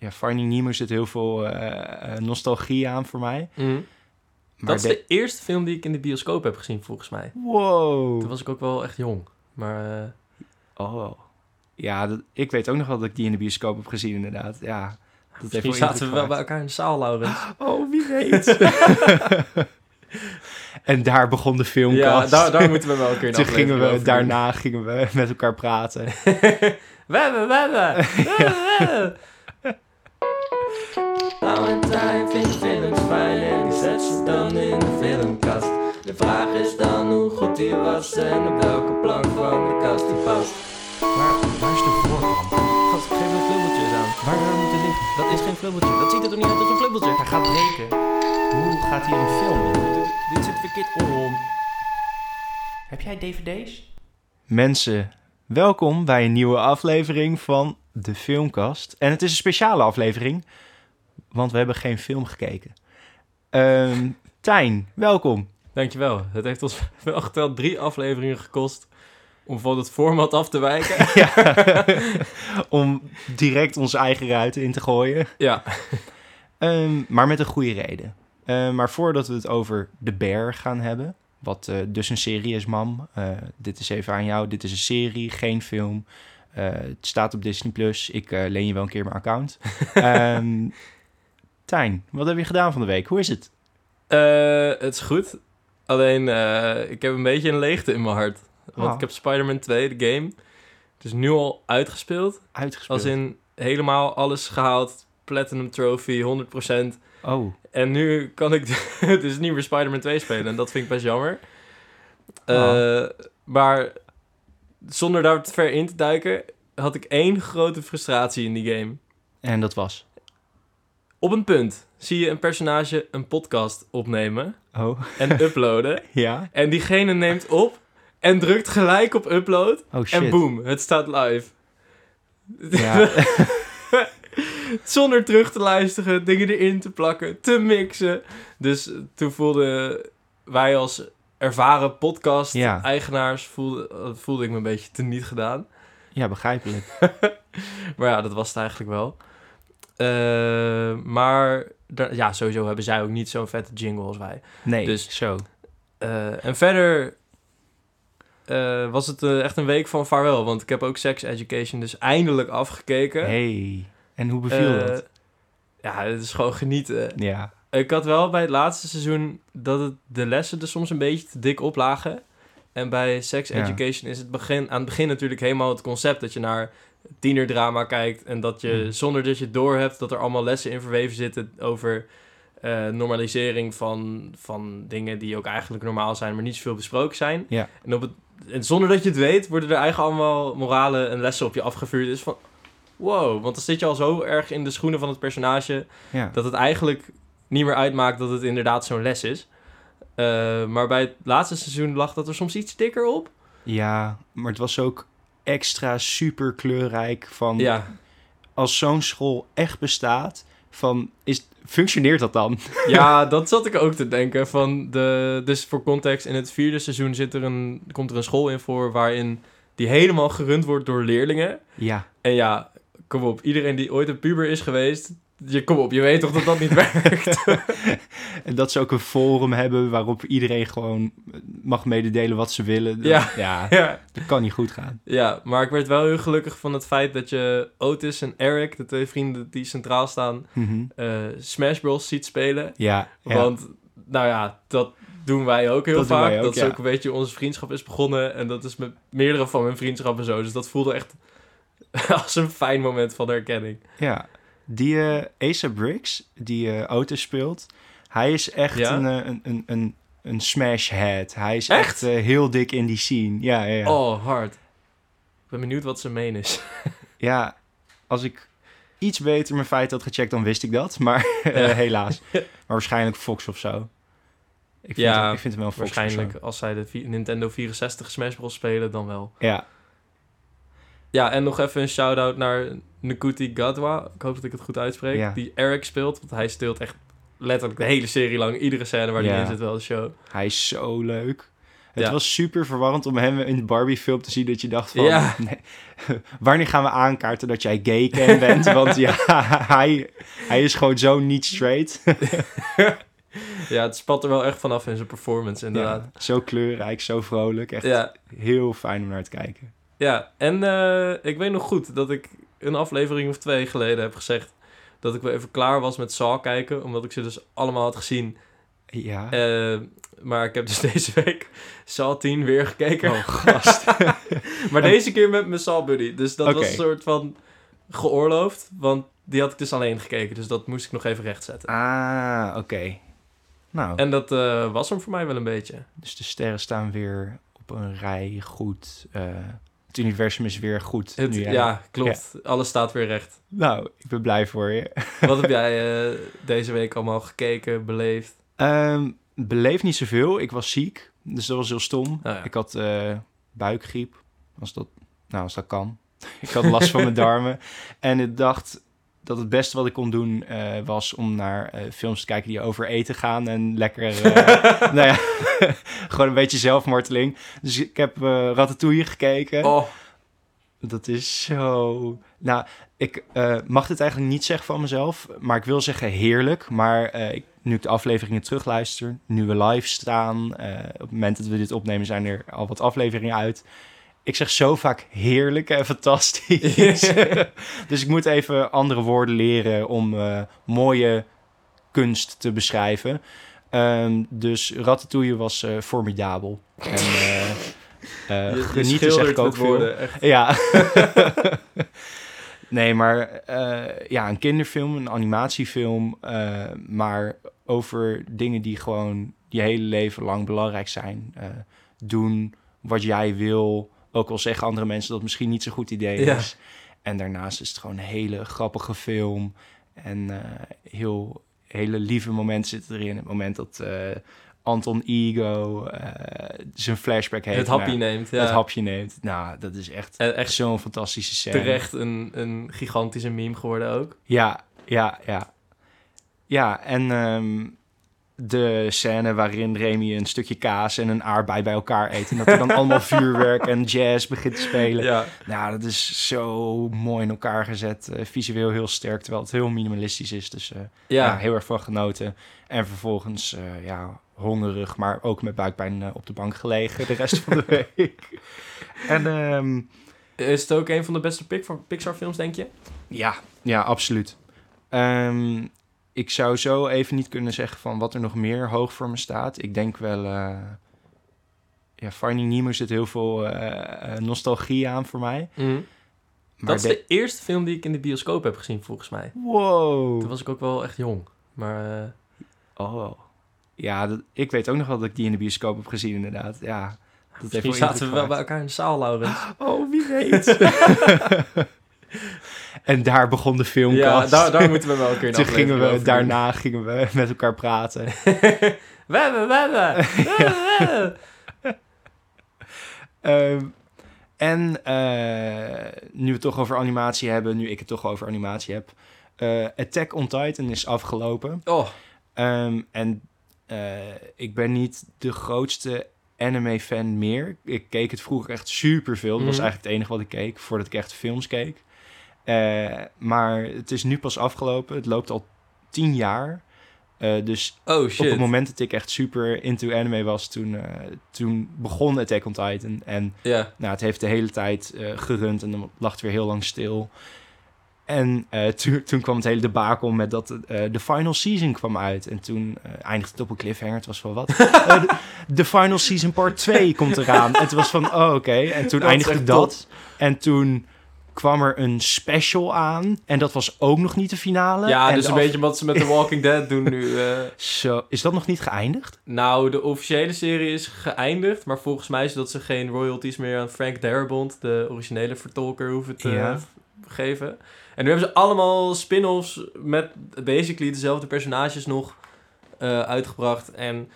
ja, Finding Nemo zit heel veel eh, eh, nostalgie aan voor mij. Mhm. Maar dat is de eerste film die ik in de bioscoop heb gezien, volgens mij. Wow. Toen was ik ook wel echt jong. Maar eh, Oh. Ja, dat, ik weet ook nog wel dat ik die in de bioscoop heb gezien, inderdaad. Ja, dat misschien zaten we wel bij elkaar in de zaal, Laurens. Oh, wie weet. en daar begon de filmkast. Ja, daar, daar moeten we wel een keer Toen gingen we, daarna gingen we met elkaar praten. We hebben, we hebben, we hebben, we Valentijn vindt films fijn en die zet ze dan in de filmkast. De vraag is dan hoe goed die was en op welke plank van de kast die past. Waar, waar is de voorkant? Gast, geef een flubbeltjes aan. Waar zou moeten liggen? Dat is geen flubbeltje. Dat ziet er toch niet uit als een flubbeltje? Hij gaat breken. Hoe gaat hier een film in? Dit, dit zit verkeerd om. Heb jij dvd's? Mensen, welkom bij een nieuwe aflevering van de Filmkast. En het is een speciale aflevering, want we hebben geen film gekeken. Ehm Tijn, welkom. Dankjewel. Het heeft ons wel geteld drie afleveringen gekost om van het format af te wijken. Ja, om direct onze eigen ruiten in te gooien. ja. Ehm, maar met een goede reden. Ehm, maar voordat we het over The Bear gaan hebben, wat eh, dus een serie is, mam. eh, dit is even aan jou. Dit is een serie, geen film. Eh, het staat op Disney+. Plus. Ik eh, leen je wel een keer mijn account. Ehm Tijn, wat heb je gedaan van de week? Hoe is het? Eh, het is goed. Alleen, ik heb een beetje een leegte in mijn hart. Want Ah. ik heb Spider-Man 2, de game, dus nu al uitgespeeld. Uitgespeeld. Als in helemaal alles gehaald. Platinum Trophy, 100%. Oh, En nu kan ik dus niet meer Spider-Man 2 spelen. En dat vind ik best jammer. Ah. Maar zonder daar te ver in te duiken... had ik één grote frustratie in die game. en dat was? Op een punt zie je een personage een podcast opnemen Oh, en uploaden. ja? En diegene neemt op en drukt gelijk op upload. Oh shit. En boom, het staat live. Ja. Zonder terug te luisteren, dingen erin te plakken, te mixen. Dus toen voelden wij als ervaren podcast-eigenaars... Voelde, voelde ik me een beetje teniet gedaan. ja, begrijpelijk. Maar ja, dat was het eigenlijk wel. Eh, maar ja, sowieso hebben zij ook niet zo'n vette jingle als wij. Nee, Dus- zo. Eh, en verder eh, was het echt een week van vaarwel. Want ik heb ook Sex Education dus eindelijk afgekeken. Hey, en hoe beviel dat? Ja, het is gewoon genieten. Ja. Ik had wel bij het laatste seizoen dat het, de lessen er soms een beetje te dik op lagen. En bij Sex Ja. Education is het begin, aan het begin natuurlijk helemaal het concept dat je naar tienerdrama kijkt. En dat je, Hmm. zonder dat je het doorhebt, dat er allemaal lessen in verweven zitten over eh, normalisering van, van dingen die ook eigenlijk normaal zijn, maar niet zoveel besproken zijn. Ja. En, op het, en zonder dat je het weet, worden er eigenlijk allemaal moralen en lessen op je afgevuurd. Dus van, wow, want dan zit je al zo erg in de schoenen van het personage ja. dat het eigenlijk niet meer uitmaakt dat het inderdaad zo'n les is. Eh, maar bij het laatste seizoen lag dat er soms iets dikker op. Ja, maar het was ook extra super kleurrijk van Ja, als zo'n school echt bestaat, van is functioneert dat dan? ja dat zat ik ook te denken. Van de, dus voor context, in het vierde seizoen zit er een, komt er een school in voor waarin die helemaal gerund wordt door leerlingen. Ja, En ja, kom op, iedereen die ooit een puber is geweest, je, kom op, je weet toch dat dat niet werkt? en dat ze ook een forum hebben waarop iedereen gewoon mag mededelen wat ze willen. Ja. ja ja. dat kan niet goed gaan. Ja, maar ik werd wel heel gelukkig van het feit dat je Otis en Eric, de twee vrienden die centraal staan, Mhm. eh, Smash Bros. ziet spelen. Ja, ja. Want, nou ja, dat doen wij ook heel Dat vaak. ook, dat is ook een beetje onze vriendschap is begonnen. En dat is met meerdere van mijn vriendschappen zo. Dus dat voelde echt als een fijn moment van herkenning. ja. Die eh Asa Briggs, die eh auto speelt, hij is echt Ja? een, eh, een, een, een, een smash head. Hij is Echt? echt, heel dik in die scene. Ja, ja, ja. Oh, hard. Ik ben benieuwd wat zijn meen is. Ja, als ik iets beter mijn feit had gecheckt, dan wist ik dat. Maar Ja. helaas. Maar waarschijnlijk Fox of zo. Ik vind, Ja, hem, ik vind hem wel Fox Waarschijnlijk als zij de Nintendo 64 Smash Bros. spelen, dan wel. Ja, Ja, en nog even een shout-out naar Nkuti Gadwa. Ik hoop dat ik het goed uitspreek. Ja. Die Eric speelt. Want hij speelt echt letterlijk de hele serie lang. Iedere scène waar hij Ja. in zit wel de show. hij is zo leuk. Het was super verwarrend om hem in de Barbie-film te zien dat je dacht van... Ja. Nee, wanneer gaan we aankaarten dat jij gay Ken bent? Want ja, hij, hij is gewoon zo niet straight. ja, het spat er wel echt vanaf in zijn performance inderdaad. zo kleurrijk, zo vrolijk. Echt heel fijn om naar te kijken. Ja, en uh, ik weet nog goed dat ik een aflevering of twee geleden heb gezegd... dat ik wel even klaar was met Saw kijken. Omdat ik ze dus allemaal had gezien... Ja. Uh, maar ik heb dus deze week Saw 10 weer gekeken. Oh, gast. maar deze keer met mijn Saw Buddy. Dus dat was een soort van geoorloofd. Want die had ik dus alleen gekeken. Dus dat moest ik nog even rechtzetten. Ah, oké. Nou. En dat uh, was hem voor mij wel een beetje. Dus de sterren staan weer op een rij goed. Uh, het universum is weer goed. Het, nu, ja, klopt. Alles staat weer recht. Nou, ik ben blij voor je. Wat heb jij uh, deze week allemaal gekeken, beleefd? Um, beleef niet zoveel. Ik was ziek, dus dat was heel stom. Oh ik had uh, buikgriep, als dat, nou, als dat kan. ik had last van mijn darmen. En ik dacht dat het beste wat ik kon doen uh, was om naar uh, films te kijken die over eten gaan. En lekker, nou ja, gewoon een beetje zelfmarteling. Dus ik heb Ratatouille gekeken. Oh. Dat is zo... Nou, ik mag dit eigenlijk niet zeggen van mezelf, maar ik wil zeggen heerlijk. Maar ik nu ik de afleveringen terugluister, nu we live staan, uh, op het moment dat we dit opnemen zijn er al wat afleveringen uit. Ik zeg zo vaak heerlijk en fantastisch. dus ik moet even andere woorden leren om uh, mooie kunst te beschrijven. Um, dus Ratatouille was uh, formidabel. En uh, genieten zeg ik ook veel. Ja. nee, maar ja, een kinderfilm, een animatiefilm, maar over dingen die gewoon je hele leven lang belangrijk zijn. Uh, doen wat jij wil, ook al zeggen andere mensen dat het misschien niet zo'n goed idee is. En daarnaast is het gewoon een hele grappige film. En uh, heel, hele lieve momenten zitten erin. Het moment dat uh, Anton Ego zijn flashback heeft. Het hapje neemt, ja. Het hapje neemt. Nou, dat is echt, echt zo'n fantastische scène. Terecht een, een gigantische meme geworden ook. Ja, ja, ja. Ja, en um, de scène waarin Remy een stukje kaas en een aardbei bij elkaar eet. En dat er dan allemaal vuurwerk en jazz begint te spelen. Ja. Nou, dat is zo mooi in elkaar gezet. Uh, visueel heel sterk, terwijl het heel minimalistisch is. Dus uh, ja. ja. heel erg van genoten. En vervolgens, uh, ja, hongerig, maar ook met buikpijn op de bank gelegen de rest van de week. En... Um, is het ook een van de beste Pixar films, denk je? Ja, ja, absoluut. Um, ik zou zo even niet kunnen zeggen van wat er nog meer hoog voor me staat. Ik denk wel... Uh, ja, Finding Nemo zit heel veel uh, nostalgie aan voor mij. Mm. dat is de... eerste film die ik in de bioscoop heb gezien, volgens mij. Wow. Toen was ik ook wel echt jong. Maar... Oh. Ja, dat, ik weet ook nog wel dat ik die in de bioscoop heb gezien, inderdaad. Ja. Dat Misschien zaten we wel bij elkaar in de zaal, Laurens. Oh, wie weet. En daar begon de filmkast. Ja, daar, daar moeten we wel een keer Toen gingen we, daarna gingen we met elkaar praten. we hebben, we hebben. en uh, nu we het toch over animatie hebben, nu ik het toch over animatie heb. Uh, Attack on Titan is afgelopen. Oh. Um, en uh, ik ben niet de grootste anime-fan meer. Ik keek het vroeger echt super veel. Dat was mhm. eigenlijk het enige wat ik keek voordat ik echt films keek. Uh, maar het is nu pas afgelopen. Het loopt al tien jaar. Uh, dus oh, op het moment dat ik echt super into anime was, toen, uh, toen begon Attack on Titan. En yeah. nou, het heeft de hele tijd gerund en dan lag het weer heel lang stil. En toen, toen kwam het hele debakel met dat de final season kwam uit. En toen eindigde het op een cliffhanger. Het was van wat? de, de, final season part 2 komt eraan. En toen was van, oh oké. En toen eindigde dat. En toen kwam er een special aan. En dat was ook nog niet de finale. Ja, en dus een beetje wat ze met The Walking Dead doen nu. Uh... Zo, is dat nog niet geëindigd? Nou, de officiële serie is geëindigd. Maar volgens mij is dat ze geen royalties meer aan Frank Darabont, de originele vertolker, hoeven te ja. geven. En nu hebben ze allemaal spin-offs met basically dezelfde personages nog uh, uitgebracht. En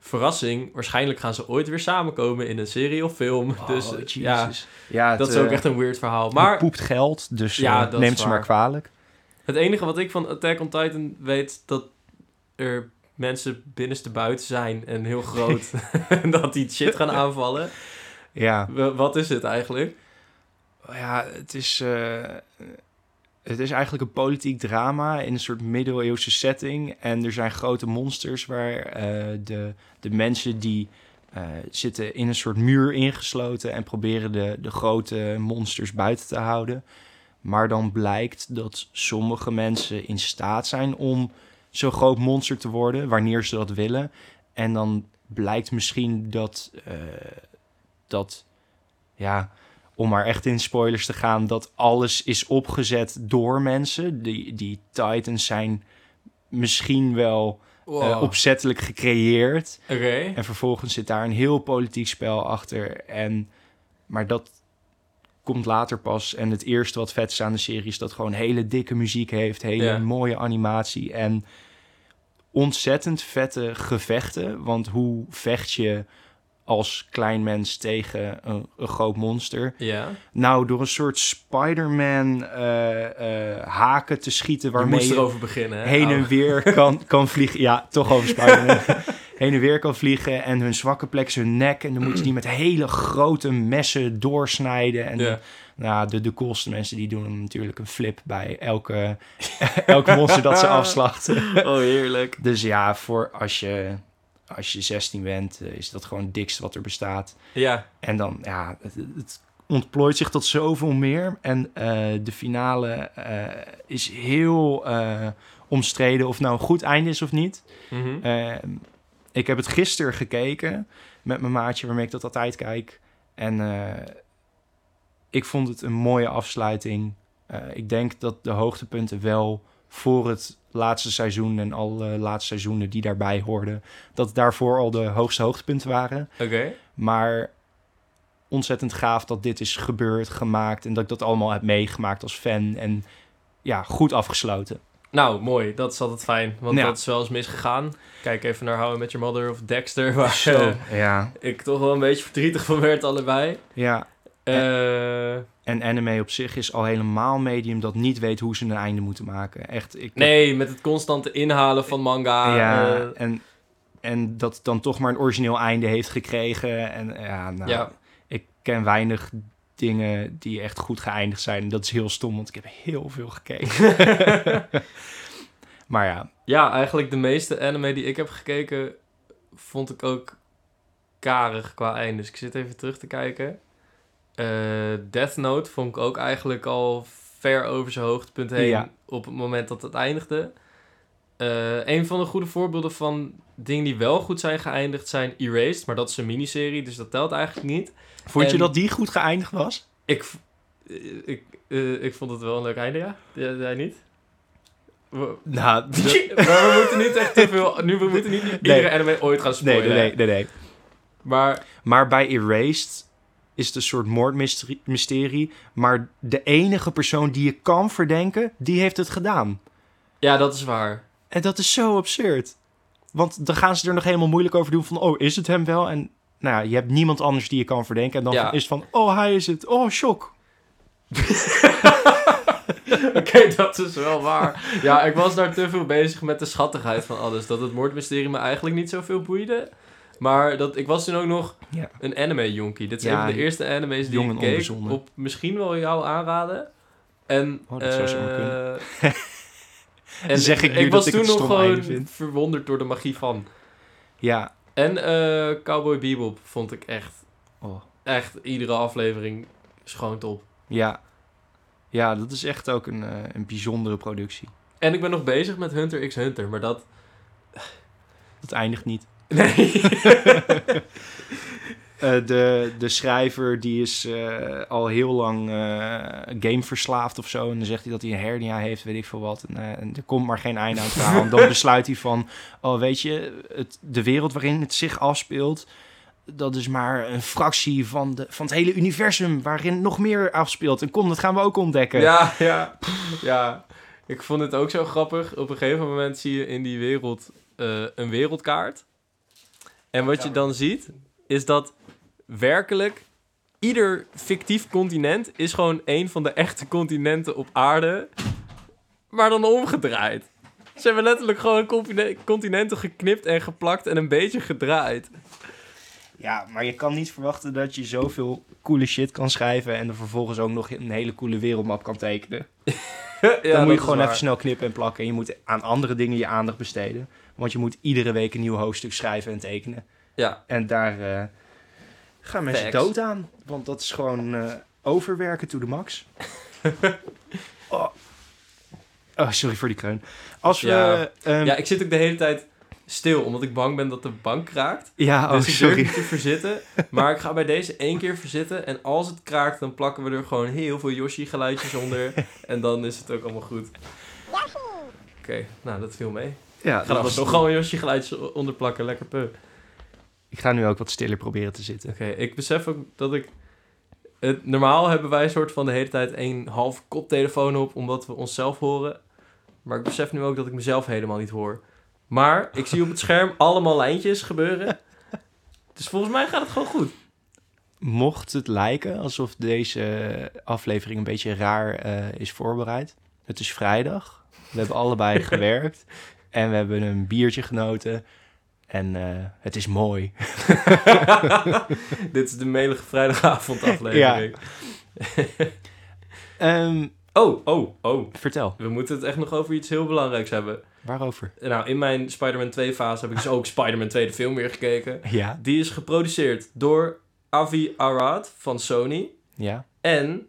verrassing, waarschijnlijk gaan ze ooit weer samenkomen in een serie of film. Oh, dus Jesus. ja, ja dat is ook eh, echt een weird verhaal. Maar poept geld, dus ja, uh, neemt ze maar kwalijk. Het enige wat ik van Attack on Titan weet, dat er mensen binnenste buiten zijn en heel groot. en dat die shit gaan aanvallen. Ja. Wat is het eigenlijk? Ja, het is, eh, het is eigenlijk een politiek drama in een soort middeleeuwse setting. En er zijn grote monsters waar eh, de, de mensen die eh, zitten in een soort muur ingesloten en proberen de, de grote monsters buiten te houden. Maar dan blijkt dat sommige mensen in staat zijn om zo'n groot monster te worden, wanneer ze dat willen. En dan blijkt misschien dat, eh, dat ja, om maar echt in spoilers te gaan, dat alles is opgezet door mensen. Die, die Titans zijn misschien wel eh, opzettelijk gecreëerd. En vervolgens zit daar een heel politiek spel achter. En, maar dat komt later pas. En het eerste wat vet is aan de serie is dat gewoon hele dikke muziek heeft. Hele mooie animatie. En ontzettend vette gevechten. Want hoe vecht je als klein mens tegen een, een groot monster? Ja. Nou, door een soort Spider-Man eh, eh, haken te schieten waarmee moest je erover beginnen. Hè? heen en Ouwe. weer kan, kan vliegen. Ja, toch over Spider-Man. heen en weer kan vliegen en hun zwakke plek hun nek. En dan moeten ze die met hele grote messen doorsnijden. En Ja. nou, de, de coolste mensen die doen natuurlijk een flip bij elke, elke monster dat ze afslachten. Oh, heerlijk. Dus ja, voor als je, als je 16 bent, eh, is dat gewoon het dikste wat er bestaat. Ja. En dan, ja, het, het ontplooit zich tot zoveel meer. En eh, de finale eh, is heel omstreden of nou een goed einde is of niet. Mhm. Ik heb het gisteren gekeken met mijn maatje waarmee ik dat altijd kijk. En ik vond het een mooie afsluiting. Ik denk dat de hoogtepunten wel voor het laatste seizoen en alle laatste seizoenen die daarbij hoorden, dat daarvoor al de hoogste hoogtepunten waren. Oké. Maar ontzettend gaaf dat dit is gebeurd, gemaakt en dat ik dat allemaal heb meegemaakt als fan. En ja, goed afgesloten. Nou, mooi. Dat is altijd fijn. Want Ja. dat is wel eens misgegaan. Kijk even naar How I Met Your Mother of Dexter. Waar Zo, eh, ja. ik toch wel een beetje verdrietig van werd allebei. ja. Eh, En anime op zich is al helemaal medium dat niet weet hoe ze een einde moeten maken. Echt, ik nee, met het constante inhalen van manga. ja, eh, en, en dat dan toch maar een origineel einde heeft gekregen. En ja, nou, Ja. ik ken weinig dingen die echt goed geëindigd zijn. Dat is heel stom, want ik heb heel veel gekeken. maar ja, ja, eigenlijk de meeste anime die ik heb gekeken, vond ik ook karig qua einde. Dus ik zit even terug te kijken. Eh, Death Note vond ik ook eigenlijk al ver over zijn hoogtepunt heen Ja. op het moment dat het eindigde. Eh, een van de goede voorbeelden van dingen die wel goed zijn geëindigd zijn Erased, maar dat is een miniserie, dus dat telt eigenlijk niet. vond je dat die goed geëindigd was? Ik, eh, ik, ik vond het wel een leuk einde, ja. Jij niet? We, Nou, de- maar we moeten niet echt te veel... Nu, we moeten niet iedere anime ooit gaan nee, spoilen. nee, nee, nee, nee. Maar Maar bij Erased is het een soort moordmysterie, mysterie, maar de enige persoon die je kan verdenken, die heeft het gedaan. ja, dat is waar. En dat is zo absurd. Want dan gaan ze er nog helemaal moeilijk over doen van... oh, is het hem wel? En nou ja, je hebt niemand anders die je kan verdenken. En dan Ja. is het van, oh, hij is het. Oh, shock. Oké, dat is wel waar. Ja, ik was daar te veel bezig met de schattigheid van alles. Dat het moordmysterie me eigenlijk niet zoveel boeide. Maar dat, ik was toen ook nog Ja. een anime-jonkie. Dit Ja, van de eerste anime's die ik keek. Op misschien wel jou aanraden. En, Oh, dat zou zomaar kunnen. eh, en Zeg ik nu ik dat was ik toen nog gewoon vind? verwonderd door de magie van. Ja. En eh, Cowboy Bebop vond ik echt, Oh. echt iedere aflevering is gewoon top. Ja. Ja, dat is echt ook een, eh, een bijzondere productie. En ik ben nog bezig met Hunter x Hunter, maar dat... Dat eindigt niet. Nee. Eh, de, de schrijver die is eh, al heel lang eh gameverslaafd of zo. En dan zegt hij dat hij een hernia heeft, weet ik veel wat. En, en er komt maar geen einde aan het verhaal. En dan besluit hij van, oh weet je, het, de wereld waarin het zich afspeelt... dat is maar een fractie van, de, van het hele universum waarin nog meer afspeelt. En kom, dat gaan we ook ontdekken. Ja, ja, ja. Ik vond het ook zo grappig. Op een gegeven moment zie je in die wereld een wereldkaart. En wat je dan ziet, is dat werkelijk ieder fictief continent is gewoon een van de echte continenten op aarde, maar dan omgedraaid. Ze hebben letterlijk gewoon contine- continenten geknipt en geplakt en een beetje gedraaid. Ja, maar je kan niet verwachten dat je zoveel coole shit kan schrijven... en er vervolgens ook nog een hele coole wereldmap kan tekenen. ja, Dan moet je gewoon even snel knippen en plakken. En je moet aan andere dingen je aandacht besteden. Want je moet iedere week een nieuw hoofdstuk schrijven en tekenen. Ja, En daar eh, gaan mensen Facts. dood aan. Want dat is gewoon eh, overwerken to the max. oh. oh, sorry voor die kreun. Als we... Ja. ehm, ja, ik zit ook de hele tijd stil, omdat ik bang ben dat de bank kraakt. ja, oh, dus ik durf sorry. niet te verzitten. Maar ik ga bij deze één keer verzitten. En als het kraakt, dan plakken we er gewoon heel veel Yoshi-geluidjes onder. en dan is het ook allemaal goed. Oké, nou dat viel mee. Ja, ga was nog gewoon Yoshi-geluidjes onder plakken. Lekker puh. Ik ga nu ook wat stiller proberen te zitten. Oké, ik besef ook dat ik... Het, normaal hebben wij een soort van de hele tijd een half koptelefoon op, omdat we onszelf horen. Maar ik besef nu ook dat ik mezelf helemaal niet hoor. Maar ik zie op het scherm allemaal lijntjes gebeuren. Dus volgens mij gaat het gewoon goed. Mocht het lijken alsof deze aflevering een beetje raar eh, is voorbereid. Het is vrijdag. We hebben allebei gewerkt. En we hebben een biertje genoten. En eh, het is mooi. Dit is de melige vrijdagavond aflevering. Ehm, Oh, oh, oh. vertel, We moeten het echt nog over iets heel belangrijks hebben. waarover? Nou, in mijn Spider-Man 2 fase heb ik dus ook Spider-Man 2 de film weer gekeken. Ja, Die is geproduceerd door Avi Arad van Sony. ja. En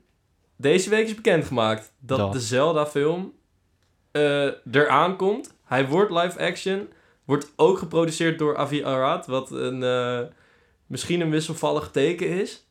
deze week is bekendgemaakt dat, Dat. de Zelda-film eh eraan komt. Hij wordt live action. Wordt ook geproduceerd door Avi Arad, wat een, eh, misschien een wisselvallig teken is.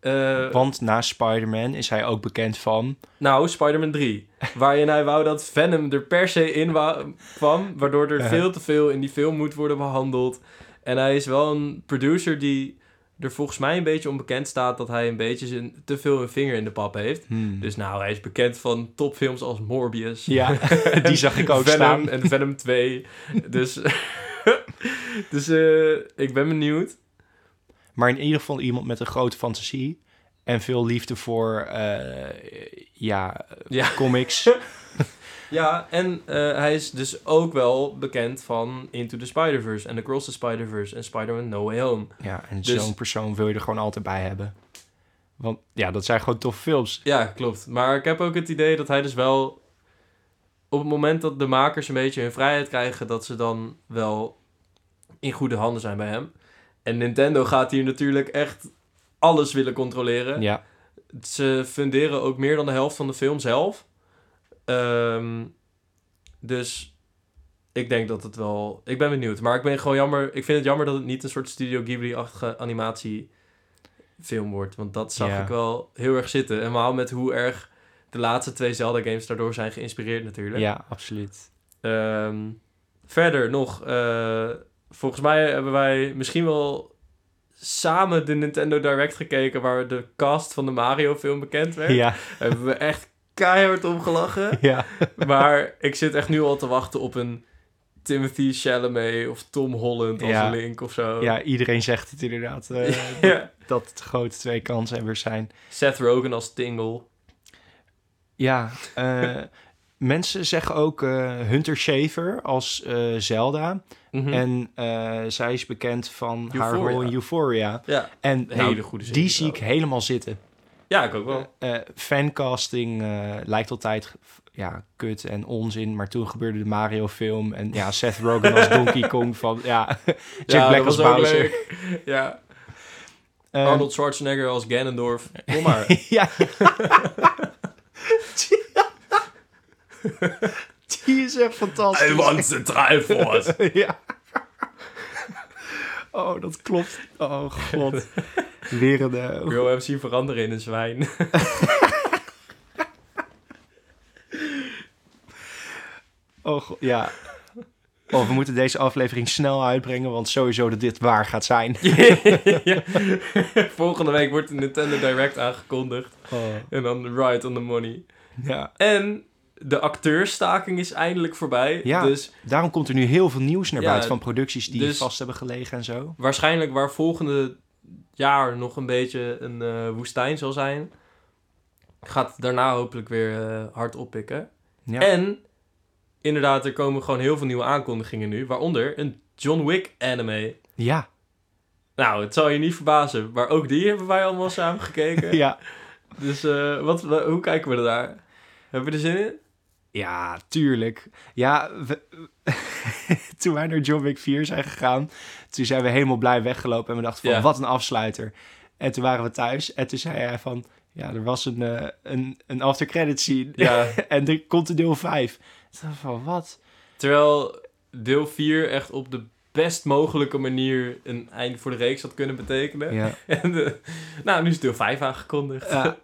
Eh, Want na Spider-Man is hij ook bekend van... nou, Spider-Man 3. waarin hij wou dat Venom er per se in wa- kwam. Waardoor er veel te veel in die film moet worden behandeld. En hij is wel een producer die er volgens mij een beetje onbekend staat... dat hij een beetje zijn, te veel een vinger in de pap heeft. hmm, Dus nou, hij is bekend van topfilms als Morbius. Ja, die zag ik ook Venom staan. en Venom 2. dus dus eh, ik ben benieuwd. Maar in ieder geval iemand met een grote fantasie. En veel liefde voor, eh, ja, Ja. comics. Ja, en eh, hij is dus ook wel bekend van Into the Spider-Verse en Across the Spider-Verse en Spider-Man No Way Home. Ja, en Dus- zo'n persoon wil je er gewoon altijd bij hebben. Want ja, dat zijn gewoon toffe films. Ja, klopt. Maar ik heb ook het idee dat hij dus wel... Op het moment dat de makers een beetje hun vrijheid krijgen... dat ze dan wel in goede handen zijn bij hem. En Nintendo gaat hier natuurlijk echt alles willen controleren. Ja, Ze funderen ook meer dan de helft van de film zelf. Ehm, dus ik denk dat het wel... Ik ben benieuwd. Maar ik ben gewoon jammer... Ik vind het jammer dat het niet een soort Studio Ghibli-achtige animatiefilm wordt. Want dat zag ik wel heel erg zitten. En helemaal met hoe erg de laatste twee Zelda-games daardoor zijn geïnspireerd natuurlijk. ja, absoluut. Ehm, verder nog... eh, volgens mij hebben wij misschien wel samen de Nintendo Direct gekeken... waar de cast van de Mario-film bekend werd. Ja, Hebben we echt keihard om gelachen. ja. maar ik zit echt nu al te wachten op een Timothy Chalamet of Tom Holland als Ja. Link of zo. ja, iedereen zegt het inderdaad. eh, Ja. Dat het grote twee kanshebbers zijn. Seth Rogen als Tingle. Ja, eh, mensen zeggen ook eh, Hunter Schafer als Zelda. Mhm. En zij is bekend van haar rol in Euphoria. ja, En nou, hele goede die zie ik helemaal zitten. Ja, ik ook wel. Eh, fancasting eh, lijkt altijd ja, kut en onzin. Maar toen gebeurde de Mario-film. En ja, Seth Rogen als Donkey Kong van... Ja, Jack ja, Black als Bowser. Ja, Arnold Schwarzenegger als Ganondorf. Kom maar. ja. Die is echt fantastisch. the Triforce. ja. Oh, dat klopt. Oh, god. Weer een... eh, Ik wil hem zien veranderen in een zwijn. Oh, god, ja. Oh, we moeten deze aflevering snel uitbrengen, want sowieso dat dit waar gaat zijn. ja. Volgende week wordt de Nintendo Direct aangekondigd. Oh, En dan right on the money. ja. En de acteurstaking is eindelijk voorbij. Ja. Dus Daarom komt er nu heel veel nieuws naar Ja, buiten van producties die dus- vast hebben gelegen en zo. waarschijnlijk waar volgende jaar nog een beetje een eh, woestijn zal zijn... gaat daarna hopelijk weer eh, hard oppikken. Ja. En inderdaad, er komen gewoon heel veel nieuwe aankondigingen nu. Waaronder een John Wick anime. Ja. Nou, het zal je niet verbazen. Maar ook die hebben wij allemaal samen gekeken. Ja. Dus uh, wat, hoe kijken we er daar? Hebben we er zin in? Ja, tuurlijk. Ja, we, toen wij naar John Wick 4 zijn gegaan, toen zijn we helemaal blij weggelopen en we dachten van, ja. wat een afsluiter. En toen waren we thuis en toen zei hij van, ja, er was een, uh, een, een after credit scene ja. en er komt een deel 5. Toen van, wat? Terwijl deel 4 echt op de best mogelijke manier een einde voor de reeks had kunnen betekenen. Ja. en de, nou, nu is deel 5 aangekondigd. Ja.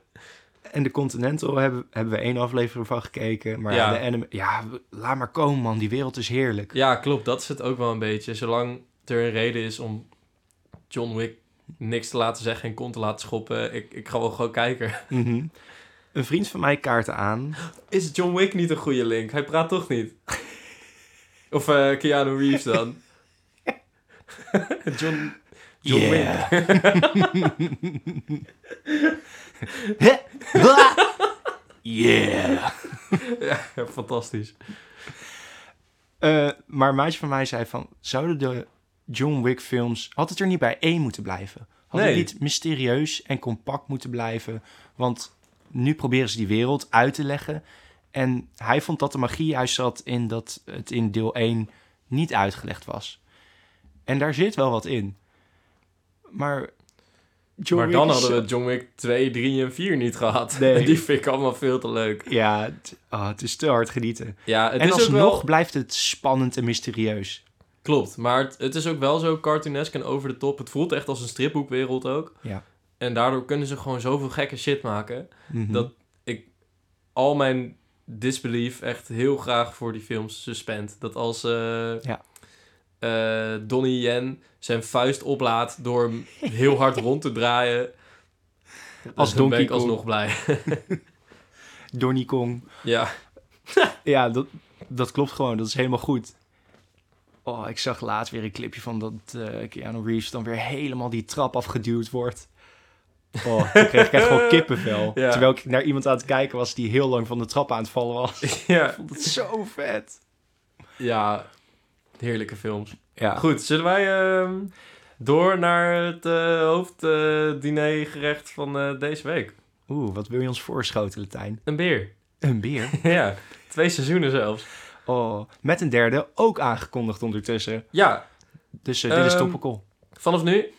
En de Continental hebben, hebben we één aflevering van gekeken. Maar ja. de anime... Ja, laat maar komen, man. Die wereld is heerlijk. Ja, klopt. Dat is het ook wel een beetje. Zolang er een reden is om John Wick niks te laten zeggen en kont te laten schoppen... Ik, ik ga wel gewoon kijken. Mhm. Een vriend van mij kaarten aan. Is John Wick niet een goede link? Hij praat toch niet? of uh, Keanu Reeves dan? John... John yeah. Wick. yeah. ja, fantastisch. Uh, maar een maatje van mij zei van... Zouden de John Wick films... Had het er niet bij één moeten blijven? Had nee. het niet mysterieus en compact moeten blijven? Want nu proberen ze die wereld uit te leggen. En hij vond dat de magie juist zat in dat het in deel 1 niet uitgelegd was. En daar zit wel wat in. Maar John maar dan hadden we John Wick 2, 3 en 4 niet gehad. Nee. Die vind ik allemaal veel te leuk. Ja, het, oh, het is te hard genieten. Ja, het en is alsnog wel... blijft het spannend en mysterieus. Klopt, maar het, het, is ook wel zo cartoonesk en over de top. Het voelt echt als een stripboekwereld ook. Ja. En daardoor kunnen ze gewoon zoveel gekke shit maken... Mhm. dat ik al mijn disbelief echt heel graag voor die films suspend. Dat als... Uh, ja uh, Donnie Yen zijn vuist oplaat door hem heel hard rond te draaien. Als Donkey ben ik alsnog blij. Donnie Kong. Ja. ja, dat, dat klopt gewoon. Dat is helemaal goed. Oh, ik zag laatst weer een clipje van dat uh, Keanu Reeves dan weer helemaal die trap afgeduwd wordt. Oh, dan kreeg ik echt gewoon kippenvel. Terwijl ik naar iemand aan het kijken was die heel lang van de trap aan het vallen was. Ja. Ik vond het zo vet. Ja, Heerlijke films. Ja. Goed, zullen wij uh, door naar het uh, hoofddinergerecht van uh, deze week? Oeh, wat wil je ons voorschotelen, Tijn? Een beer. Een beer? ja, twee seizoenen zelfs. Oh, met een derde ook aangekondigd ondertussen. Ja. Dus dit is ehm, topical. Vanaf nu,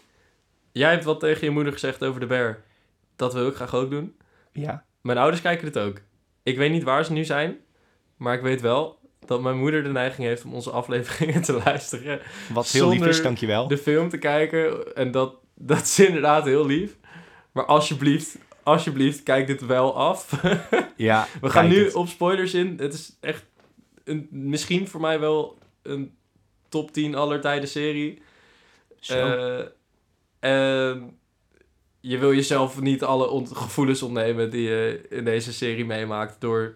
jij hebt wat tegen je moeder gezegd over de bear. Dat wil ik graag ook doen. Ja. Mijn ouders kijken het ook. Ik weet niet waar ze nu zijn, maar ik weet wel dat mijn moeder de neiging heeft om onze afleveringen te luisteren. Wat heel lief is, dankjewel. De film te kijken. En dat, dat is inderdaad heel lief. Maar alsjeblieft, alsjeblieft, kijk dit wel af. ja, We gaan nu op spoilers in. Het is echt een, misschien voor mij wel een top 10 aller tijden serie. Uh, en je wil jezelf niet alle gevoelens ontnemen die je in deze serie meemaakt door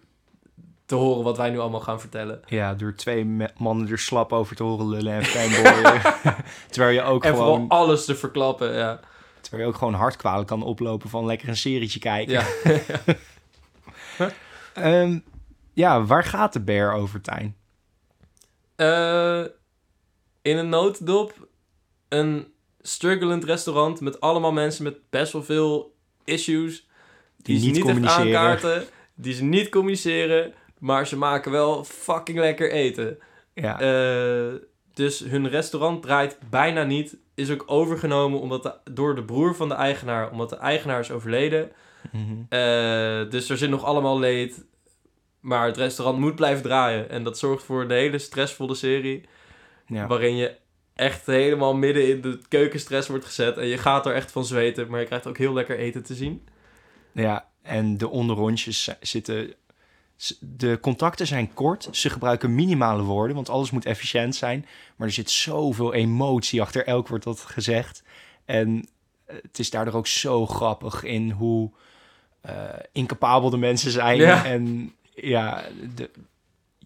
te horen wat wij nu allemaal gaan vertellen. Ja, door twee mannen er slap over te horen lullen en fanboyen. terwijl je ook en gewoon... alles te verklappen, ja. Terwijl je ook gewoon hartkwalen kan oplopen van lekker een serietje kijken. Ja. um, ja, waar gaat de bear over, Tijn? Uh, in een notendop een strugglend restaurant met allemaal mensen met best wel veel issues. Die, die niet, niet echt aankaarten, die ze niet communiceren maar ze maken wel fucking lekker eten. Ja. Uh, dus hun restaurant draait bijna niet. Is ook overgenomen omdat de, door de broer van de eigenaar. Omdat de eigenaar is overleden. Mm dus er zit nog allemaal leed. Maar het restaurant moet blijven draaien. En dat zorgt voor een hele stressvolle serie. Ja. Waarin je echt helemaal midden in de keukenstress wordt gezet. En je gaat er echt van zweten. Maar je krijgt ook heel lekker eten te zien. Ja, en de onderrondjes zitten de contacten zijn kort. Ze gebruiken minimale woorden, want alles moet efficiënt zijn. Maar er zit zoveel emotie achter elk woord dat gezegd. En eh, het is daardoor ook zo grappig in hoe uh, incapabel de mensen zijn. En ja, de,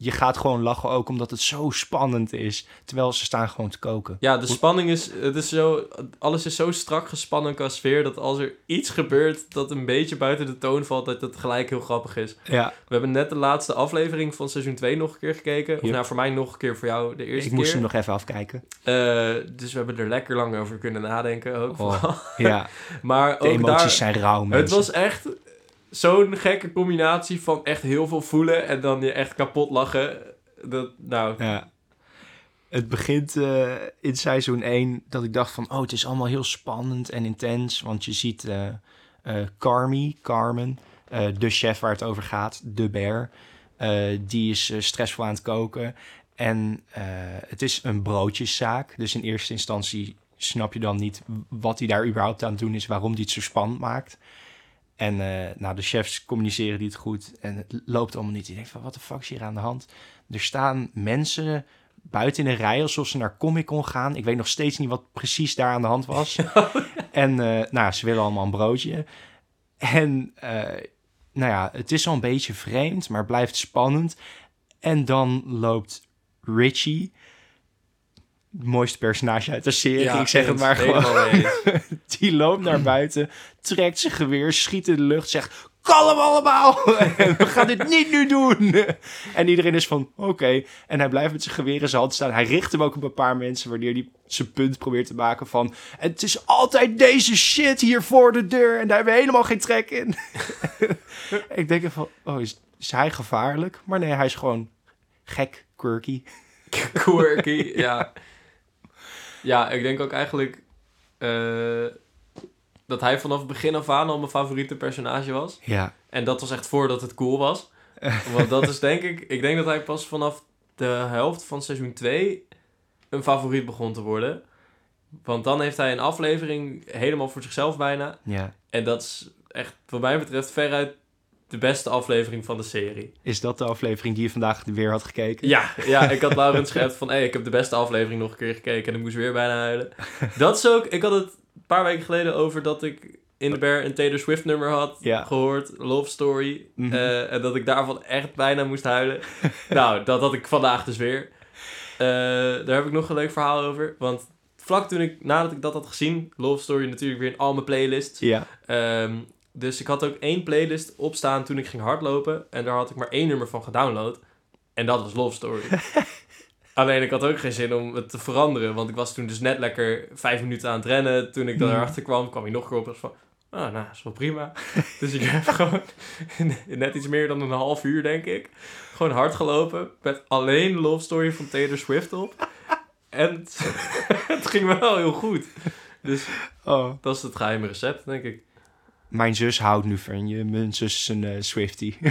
je gaat gewoon lachen ook omdat het zo spannend is. Terwijl ze staan gewoon te koken. Ja, de spanning is, het is zo, alles is zo strak gespannen qua sfeer dat als er iets gebeurt dat een beetje buiten de toon valt, dat het gelijk heel grappig is. Ja, We hebben net de laatste aflevering van seizoen 2 nog een keer gekeken. Of Yep. nou, voor mij nog een keer, voor jou de eerste ik moest keer. hem nog even afkijken. Eh, dus we hebben er lekker lang over kunnen nadenken ook. Oh. Ja, Maar de ook emoties daar, zijn rauw, mensen. het was echt zo'n gekke combinatie van echt heel veel voelen en dan je echt kapot lachen. Dat, nou, Ja. Het begint eh, in seizoen 1 dat ik dacht van... oh, het is allemaal heel spannend en intens. Want je ziet eh eh, Carmi, Carmen, de chef waar het over gaat, de bear... die is stressvol aan het koken. En het is een broodjeszaak. Dus in eerste instantie snap je dan niet wat hij daar überhaupt aan het doen is... waarom hij het zo spannend maakt. En eh, nou, de chefs communiceren niet goed en het loopt allemaal niet. Je denkt van, wat de fuck is hier aan de hand? Er staan mensen buiten in een rij alsof ze naar Comic Con gaan. Ik weet nog steeds niet wat precies daar aan de hand was. en eh, nou, ze willen allemaal een broodje. En eh, nou ja, het is al een beetje vreemd, maar blijft spannend. En dan loopt Richie, het mooiste personage uit de serie, ja, ik zeg het maar gewoon. Die loopt naar buiten, trekt zijn geweer, schiet in de lucht, zegt... Kalm allemaal! We gaan dit niet nu doen! En iedereen is van, oké. En hij blijft met zijn geweer in zijn hand staan. Hij richt hem ook op een paar mensen... wanneer hij zijn punt probeert te maken van... Het is altijd deze shit hier voor de deur... en daar hebben we helemaal geen trek in. ik denk van, oh, is, is hij gevaarlijk? Maar nee, hij is gewoon gek, quirky. Quirky, ja. Ja, ik denk ook eigenlijk eh, dat hij vanaf het begin af aan al mijn favoriete personage was. Ja, En dat was echt voordat het cool was. Want dat is denk ik... Ik denk dat hij pas vanaf de helft van seizoen 2 een favoriet begon te worden. Want dan heeft hij een aflevering helemaal voor zichzelf bijna. ja. En dat is echt, wat mij betreft, veruit de beste aflevering van de serie. Is dat de aflevering die je vandaag weer had gekeken? Ja, ja ik had Laurens geappt van... Hé, ik heb de beste aflevering nog een keer gekeken... en ik moest weer bijna huilen. Dat is ook... Ik had het een paar weken geleden over dat ik... In de Bear een Taylor Swift nummer had Ja. gehoord. Love Story. Eh, en dat ik daarvan echt bijna moest huilen. nou, dat had ik vandaag dus weer. Eh, daar heb ik nog een leuk verhaal over. Want vlak toen ik... Nadat ik dat had gezien... Love Story natuurlijk weer in al mijn playlists. Ja. Ehm, dus ik had ook één playlist opstaan toen ik ging hardlopen. En daar had ik maar één nummer van gedownload. En dat was Love Story. Alleen ik had ook geen zin om het te veranderen. Want ik was toen dus net lekker vijf minuten aan het rennen. Toen ik Hmm. daarachter kwam, kwam hij nog een keer op. als van, ah, nou, is wel prima. dus ik heb gewoon net iets meer dan een half uur, denk ik. Gewoon hard gelopen. Met alleen Love Story van Taylor Swift op. En het, het ging wel heel goed. Dus Oh. dat is het geheime recept, denk ik. Mijn zus houdt nu van je. Mijn zus is een eh, Swiftie.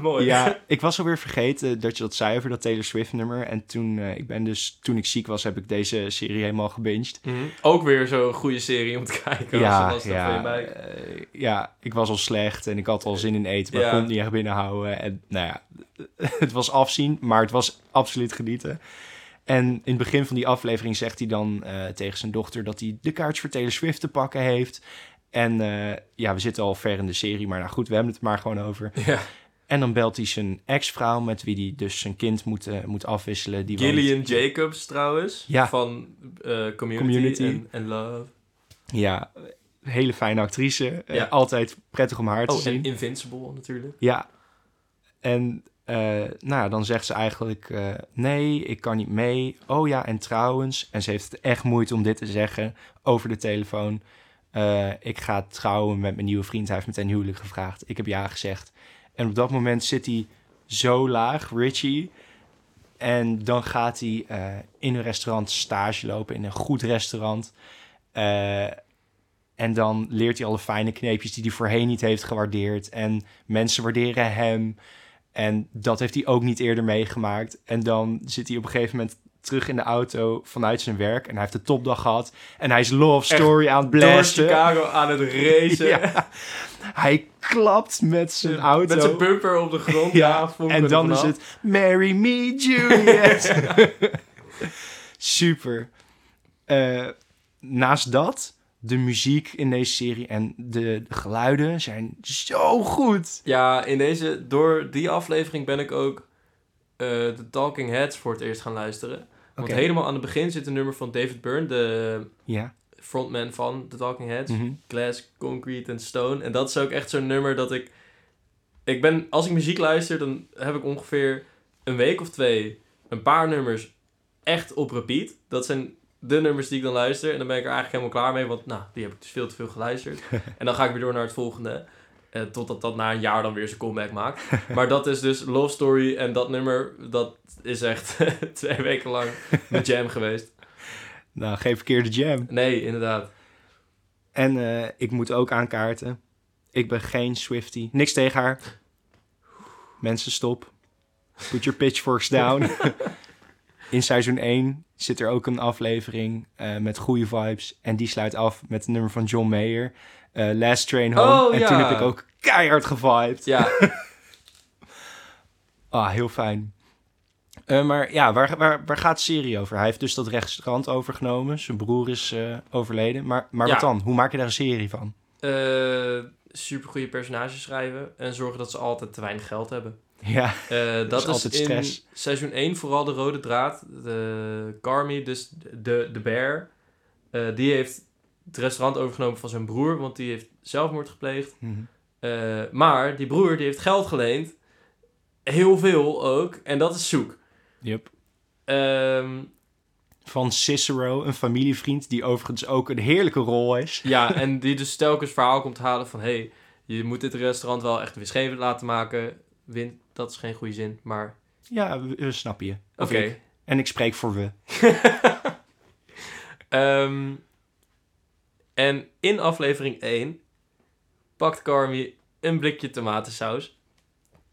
Mooi. ja, ik was alweer vergeten dat je dat zei over dat Taylor Swift nummer. En toen, eh, ik ben dus, toen ik ziek was, heb ik deze serie helemaal gebinged. Mhm. Ook weer zo'n goede serie om te kijken. ja, als, ja, eh, ja, ik was al slecht en ik had al zin in eten, maar Ja. kon het niet echt binnenhouden. En nou ja, het was afzien, maar het was absoluut genieten. En in het begin van die aflevering zegt hij dan eh, tegen zijn dochter dat hij de kaartjes voor Taylor Swift te pakken heeft. En eh, ja, we zitten al ver in de serie, maar nou goed, we hebben het maar gewoon over. Ja. En dan belt hij zijn ex-vrouw, met wie hij dus zijn kind moet, eh, moet afwisselen. Die woont- Gillian Jacobs trouwens. Ja. Van Community, Community. En, Love. Ja, hele fijne actrice. Ja. altijd prettig om haar te Oh, zien. en Invincible natuurlijk. Ja. En eh, nou, ja, dan zegt ze eigenlijk: eh, Nee, ik kan niet mee. Oh ja, en trouwens. En ze heeft het echt moeite om dit te zeggen over de telefoon. Eh, ik ga trouwen met mijn nieuwe vriend. Hij heeft meteen huwelijk gevraagd. Ik heb ja gezegd. En op dat moment zit hij zo laag, Richie. En dan gaat hij in een restaurant stage lopen, in een goed restaurant. En dan leert hij alle fijne kneepjes die hij voorheen niet heeft gewaardeerd. En mensen waarderen hem. En dat heeft hij ook niet eerder meegemaakt. En dan zit hij op een gegeven moment terug in de auto vanuit zijn werk. En hij heeft de topdag gehad. En hij is Love Story aan het Door blasten. Chicago aan het racen. Ja. Hij klapt met zijn auto. Met zijn bumper op de grond. Ja, Ja, en dan is het Marry Me Juliet. Super. Eh, naast dat de muziek in deze serie en de, de geluiden zijn zo goed. Ja, in deze, door die aflevering ben ik ook eh, de Talking Heads voor het eerst gaan luisteren. Want helemaal aan het begin zit een nummer van David Byrne, de Ja. frontman van The Talking Heads. Mhm. Glass, Concrete en Stone. En dat is ook echt zo'n nummer dat ik... Ik ben... Als ik muziek luister, dan heb ik ongeveer een week of twee... een paar nummers echt op repeat. Dat zijn de nummers die ik dan luister. En dan ben ik er eigenlijk helemaal klaar mee. Want nou, die heb ik dus veel te veel geluisterd. en dan ga ik weer door naar het volgende. eh, totdat dat na een jaar dan weer zijn comeback maakt. maar dat is dus Love Story. En dat nummer, dat is echt twee weken lang de jam geweest. Nou, geen verkeerde jam. Nee, inderdaad. En eh, ik moet ook aankaarten. Ik ben geen Swifty. Niks tegen haar. Mensen, stop. Put your pitchforks down. In seizoen 1 zit er ook een aflevering eh, met goede vibes. En die sluit af met het nummer van John Mayer. eh, Last Train Home. Oh, en ja. toen heb ik ook keihard gevibed. Ja, Ah, heel fijn. Eh, maar ja, waar, waar, waar gaat de serie over? Hij heeft dus dat restaurant overgenomen. Zijn broer is overleden. Maar, maar Ja. wat dan? Hoe maak je daar een serie van? super goede personages schrijven en zorgen dat ze altijd te weinig geld hebben. Ja, Eh, dat is is, in stress. seizoen 1 vooral de rode draad. De Carmi, dus de, de bear, eh, die heeft het restaurant overgenomen van zijn broer, want die heeft zelfmoord gepleegd. Mhm. Eh, maar die broer die heeft geld geleend, heel veel ook, en dat is zoek. Yep. Ehm, Van Cicero, een familievriend die overigens ook een heerlijke rol is. ja, en die dus telkens verhaal komt halen van... hey, je moet dit restaurant wel echt winstgevend laten maken. Win, dat is geen goede zin, maar Ja, we, we snappen je. Oké. En ik spreek voor we. Ehm, en in aflevering 1 pakt Carmi een blikje tomatensaus.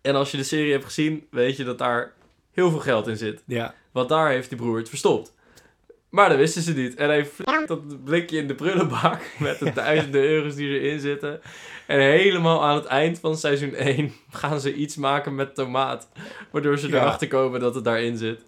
En als je de serie hebt gezien, weet je dat daar heel veel geld in zit. Ja. Want daar heeft die broer het verstopt. Maar dat wisten ze niet. En hij flikt dat blikje in de prullenbak met de duizenden euro's die erin zitten. En helemaal aan het eind van seizoen 1 gaan ze iets maken met tomaat. Waardoor ze Ja. erachter komen dat het daarin zit.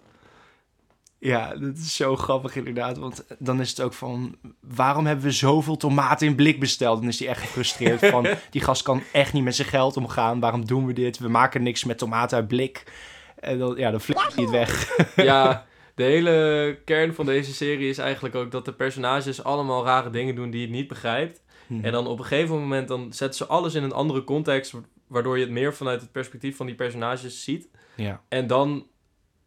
Ja, dat is zo grappig inderdaad. Want dan is het ook van... Waarom hebben we zoveel tomaten in blik besteld? Dan is hij echt gefrustreerd van... Die gast kan echt niet met zijn geld omgaan. Waarom doen we dit? We maken niks met tomaten uit blik. En dan, ja, dan flikt hij het weg. ja, de hele kern van deze serie is eigenlijk ook dat de personages allemaal rare dingen doen die je niet begrijpt. En dan op een gegeven moment dan zetten ze alles in een andere context, wa- waardoor je het meer vanuit het perspectief van die personages ziet. Ja. En dan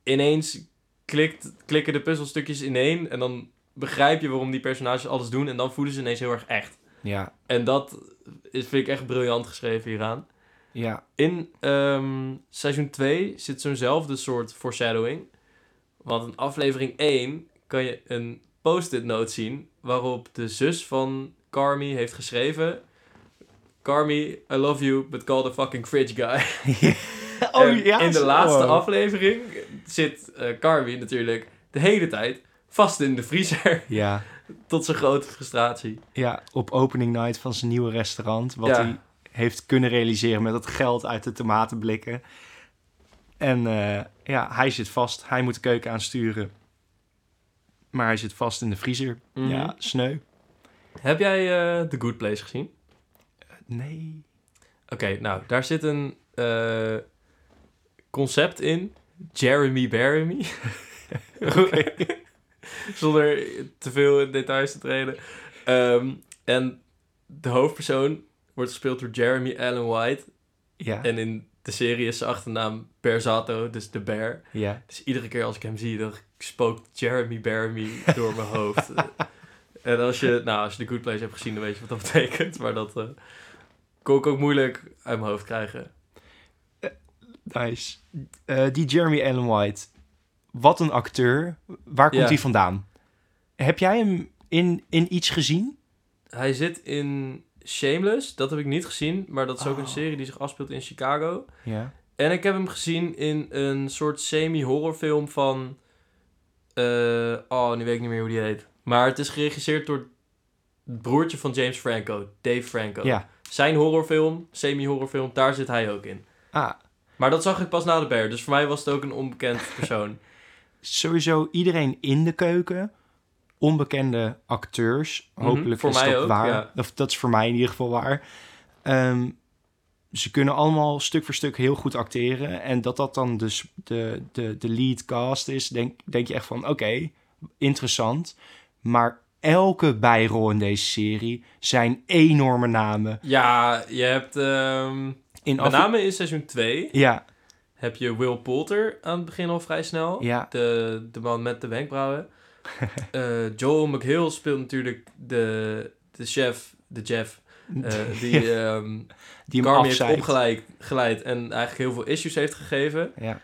ineens klikt, klikken de puzzelstukjes ineen en dan begrijp je waarom die personages alles doen en dan voelen ze ineens heel erg echt. Ja. En dat is, vind ik echt briljant geschreven hieraan. Ja. In ehm, seizoen 2 zit zo'nzelfde soort foreshadowing. Want in aflevering 1 kan je een post-it note zien waarop de zus van Carmi heeft geschreven... Carmi, I love you, but call the fucking fridge guy. En in de laatste oh. aflevering zit eh Carmi natuurlijk de hele tijd vast in de vriezer. Ja. tot zijn grote frustratie. Ja, op opening night van zijn nieuwe restaurant. Wat Ja. hij heeft kunnen realiseren met dat geld uit de tomatenblikken. En eh, ja, hij zit vast. Hij moet de keuken aansturen. Maar hij zit vast in de vriezer. Mhm. Ja, sneu. Heb jij eh The Good Place gezien? Nee. Oké, nou, daar zit een eh, concept in. Jeremy Baremy. Zonder te veel in details te treden. Ehm, en de hoofdpersoon wordt gespeeld door Jeremy Allen White. Ja. En in de serie is zijn achternaam Berzato, dus de bear. ja. Dus iedere keer als ik hem zie, dan spookt Jeremy Baremy door mijn hoofd. en als je, nou, als je The Good Place hebt gezien, dan weet je wat dat betekent. Maar dat eh, kon ik ook moeilijk uit mijn hoofd krijgen. Nice. Eh, die Jeremy Allen White. Wat een acteur. Waar komt Ja. hij vandaan? Heb jij hem in, in iets gezien? Hij zit in Shameless, dat heb ik niet gezien. Maar dat is ook Oh. een serie die zich afspeelt in Chicago. Ja. En ik heb hem gezien in een soort semi-horrorfilm van... eh, oh, nu weet ik niet meer hoe die heet. Maar het is geregisseerd door het broertje van James Franco, Dave Franco. Ja. Zijn horrorfilm, semi-horrorfilm, daar zit hij ook in. Ah, Maar dat zag ik pas na de bear, dus voor mij was het ook een onbekend persoon. sowieso iedereen in de keuken onbekende acteurs. Mhm, Hopelijk voor is mij dat ook, waar. ja. Of dat is voor mij in ieder geval waar. Ehm, ze kunnen allemaal stuk voor stuk heel goed acteren. En dat dat dan dus de, de, de lead cast is, denk, denk je echt van... Oké, interessant. Maar elke bijrol in deze serie zijn enorme namen. Ja, je hebt... ehm In met name in seizoen 2 Ja, heb je Will Poulter aan het begin al vrij snel. ja, De, de man met de wenkbrauwen. Eh, Joel McHale speelt natuurlijk de, de chef, de Jeff, eh, die, ehm die Carmi heeft opgeleid geleid en eigenlijk heel veel issues heeft gegeven. Ja.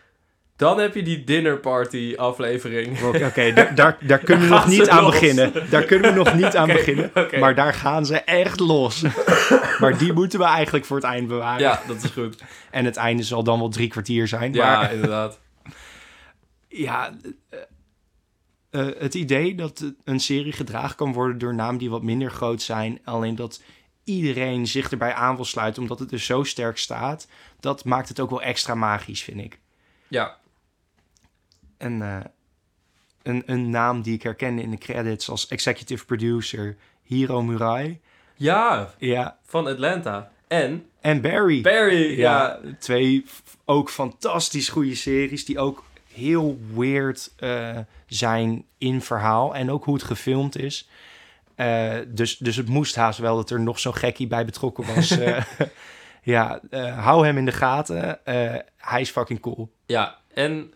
Dan heb je die dinner party aflevering. Oké, daar, daar, daar kunnen we nog niet aan los. beginnen. Daar kunnen we nog niet aan beginnen. Maar daar gaan ze echt los. maar die moeten we eigenlijk voor het eind bewaren. Ja, dat is goed. En het einde zal dan wel drie kwartier zijn. Ja, Maar inderdaad. ja, eh, het idee dat een serie gedragen kan worden door namen die wat minder groot zijn. Alleen dat iedereen zich erbij aan wil sluiten omdat het dus zo sterk staat. Dat maakt het ook wel extra magisch, vind ik. Ja, En eh, een, een naam die ik herkende in de credits als executive producer, Hiro Murai. ja Ja, van Atlanta. En en Barry. Barry, ja. ja, twee ook fantastisch goede series die ook heel weird eh, zijn in verhaal en ook hoe het gefilmd is. Eh, dus, dus het moest haast wel dat er nog zo'n gekkie bij betrokken was. Eh, ja, hou hem in de gaten. Hij is fucking cool. Ja, en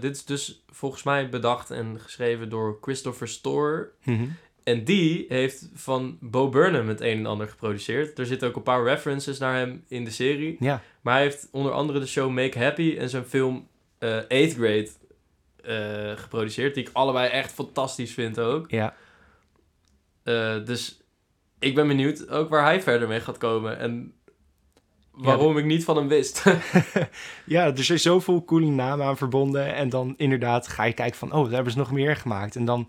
dit is dus volgens mij bedacht en geschreven door Christopher Storer. Mhm. En die heeft van Bo Burnham het een en ander geproduceerd. Er zitten ook een paar references naar hem in de serie. Ja, Maar hij heeft onder andere de show Make Happy en zijn film eh 8th Grade eh, geproduceerd. Die ik allebei echt fantastisch vind ook. ja. Eh, dus ik ben benieuwd ook waar hij verder mee gaat komen. En waarom ik niet van hem wist. ja, er zijn zoveel coole namen aan verbonden. En dan inderdaad ga je kijken van, oh, daar hebben ze nog meer gemaakt. En dan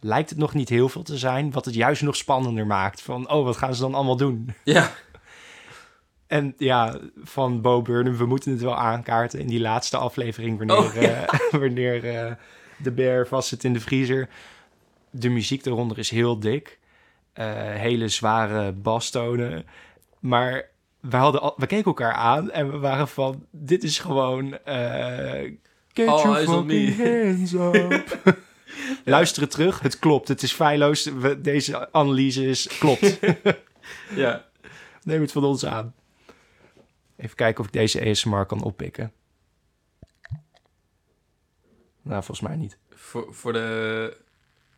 lijkt het nog niet heel veel te zijn, wat het juist nog spannender maakt. Van, oh, wat gaan ze dan allemaal doen? ja, En ja, van Bo Burnham, we moeten het wel aankaarten in die laatste aflevering... wanneer, Oh, ja. eh, wanneer eh, de bear vast zit in de vriezer. De muziek eronder is heel dik. Eh, hele zware bastonen. Maar we, hadden al, we keken elkaar aan en we waren van... Dit is gewoon... Get All your fucking hands up. Luisteren terug, het klopt. Het is feilloos. We, deze analyse is, klopt. ja. Neem het van ons aan. Even kijken of ik deze ASMR kan oppikken. Nou, volgens mij niet. Voor, voor, de,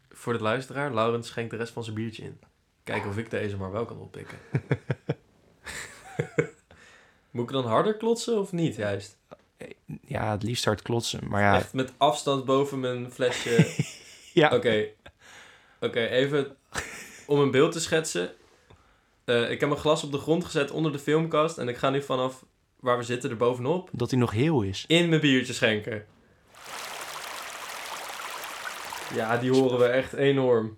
voor de luisteraar, Laurens schenkt de rest van zijn biertje in. Kijken of ik deze maar wel kan oppikken. Moet ik dan harder klotsen of niet juist? Ja, het liefst hard klotsen. Maar ja, Echt met afstand boven mijn flesje. ja. Oké. Oké, even om een beeld te schetsen. Eh, ik heb mijn glas op de grond gezet onder de filmkast. En ik ga nu vanaf waar we zitten er bovenop dat hij nog heel is. in mijn biertje schenken. Ja, die horen we echt enorm.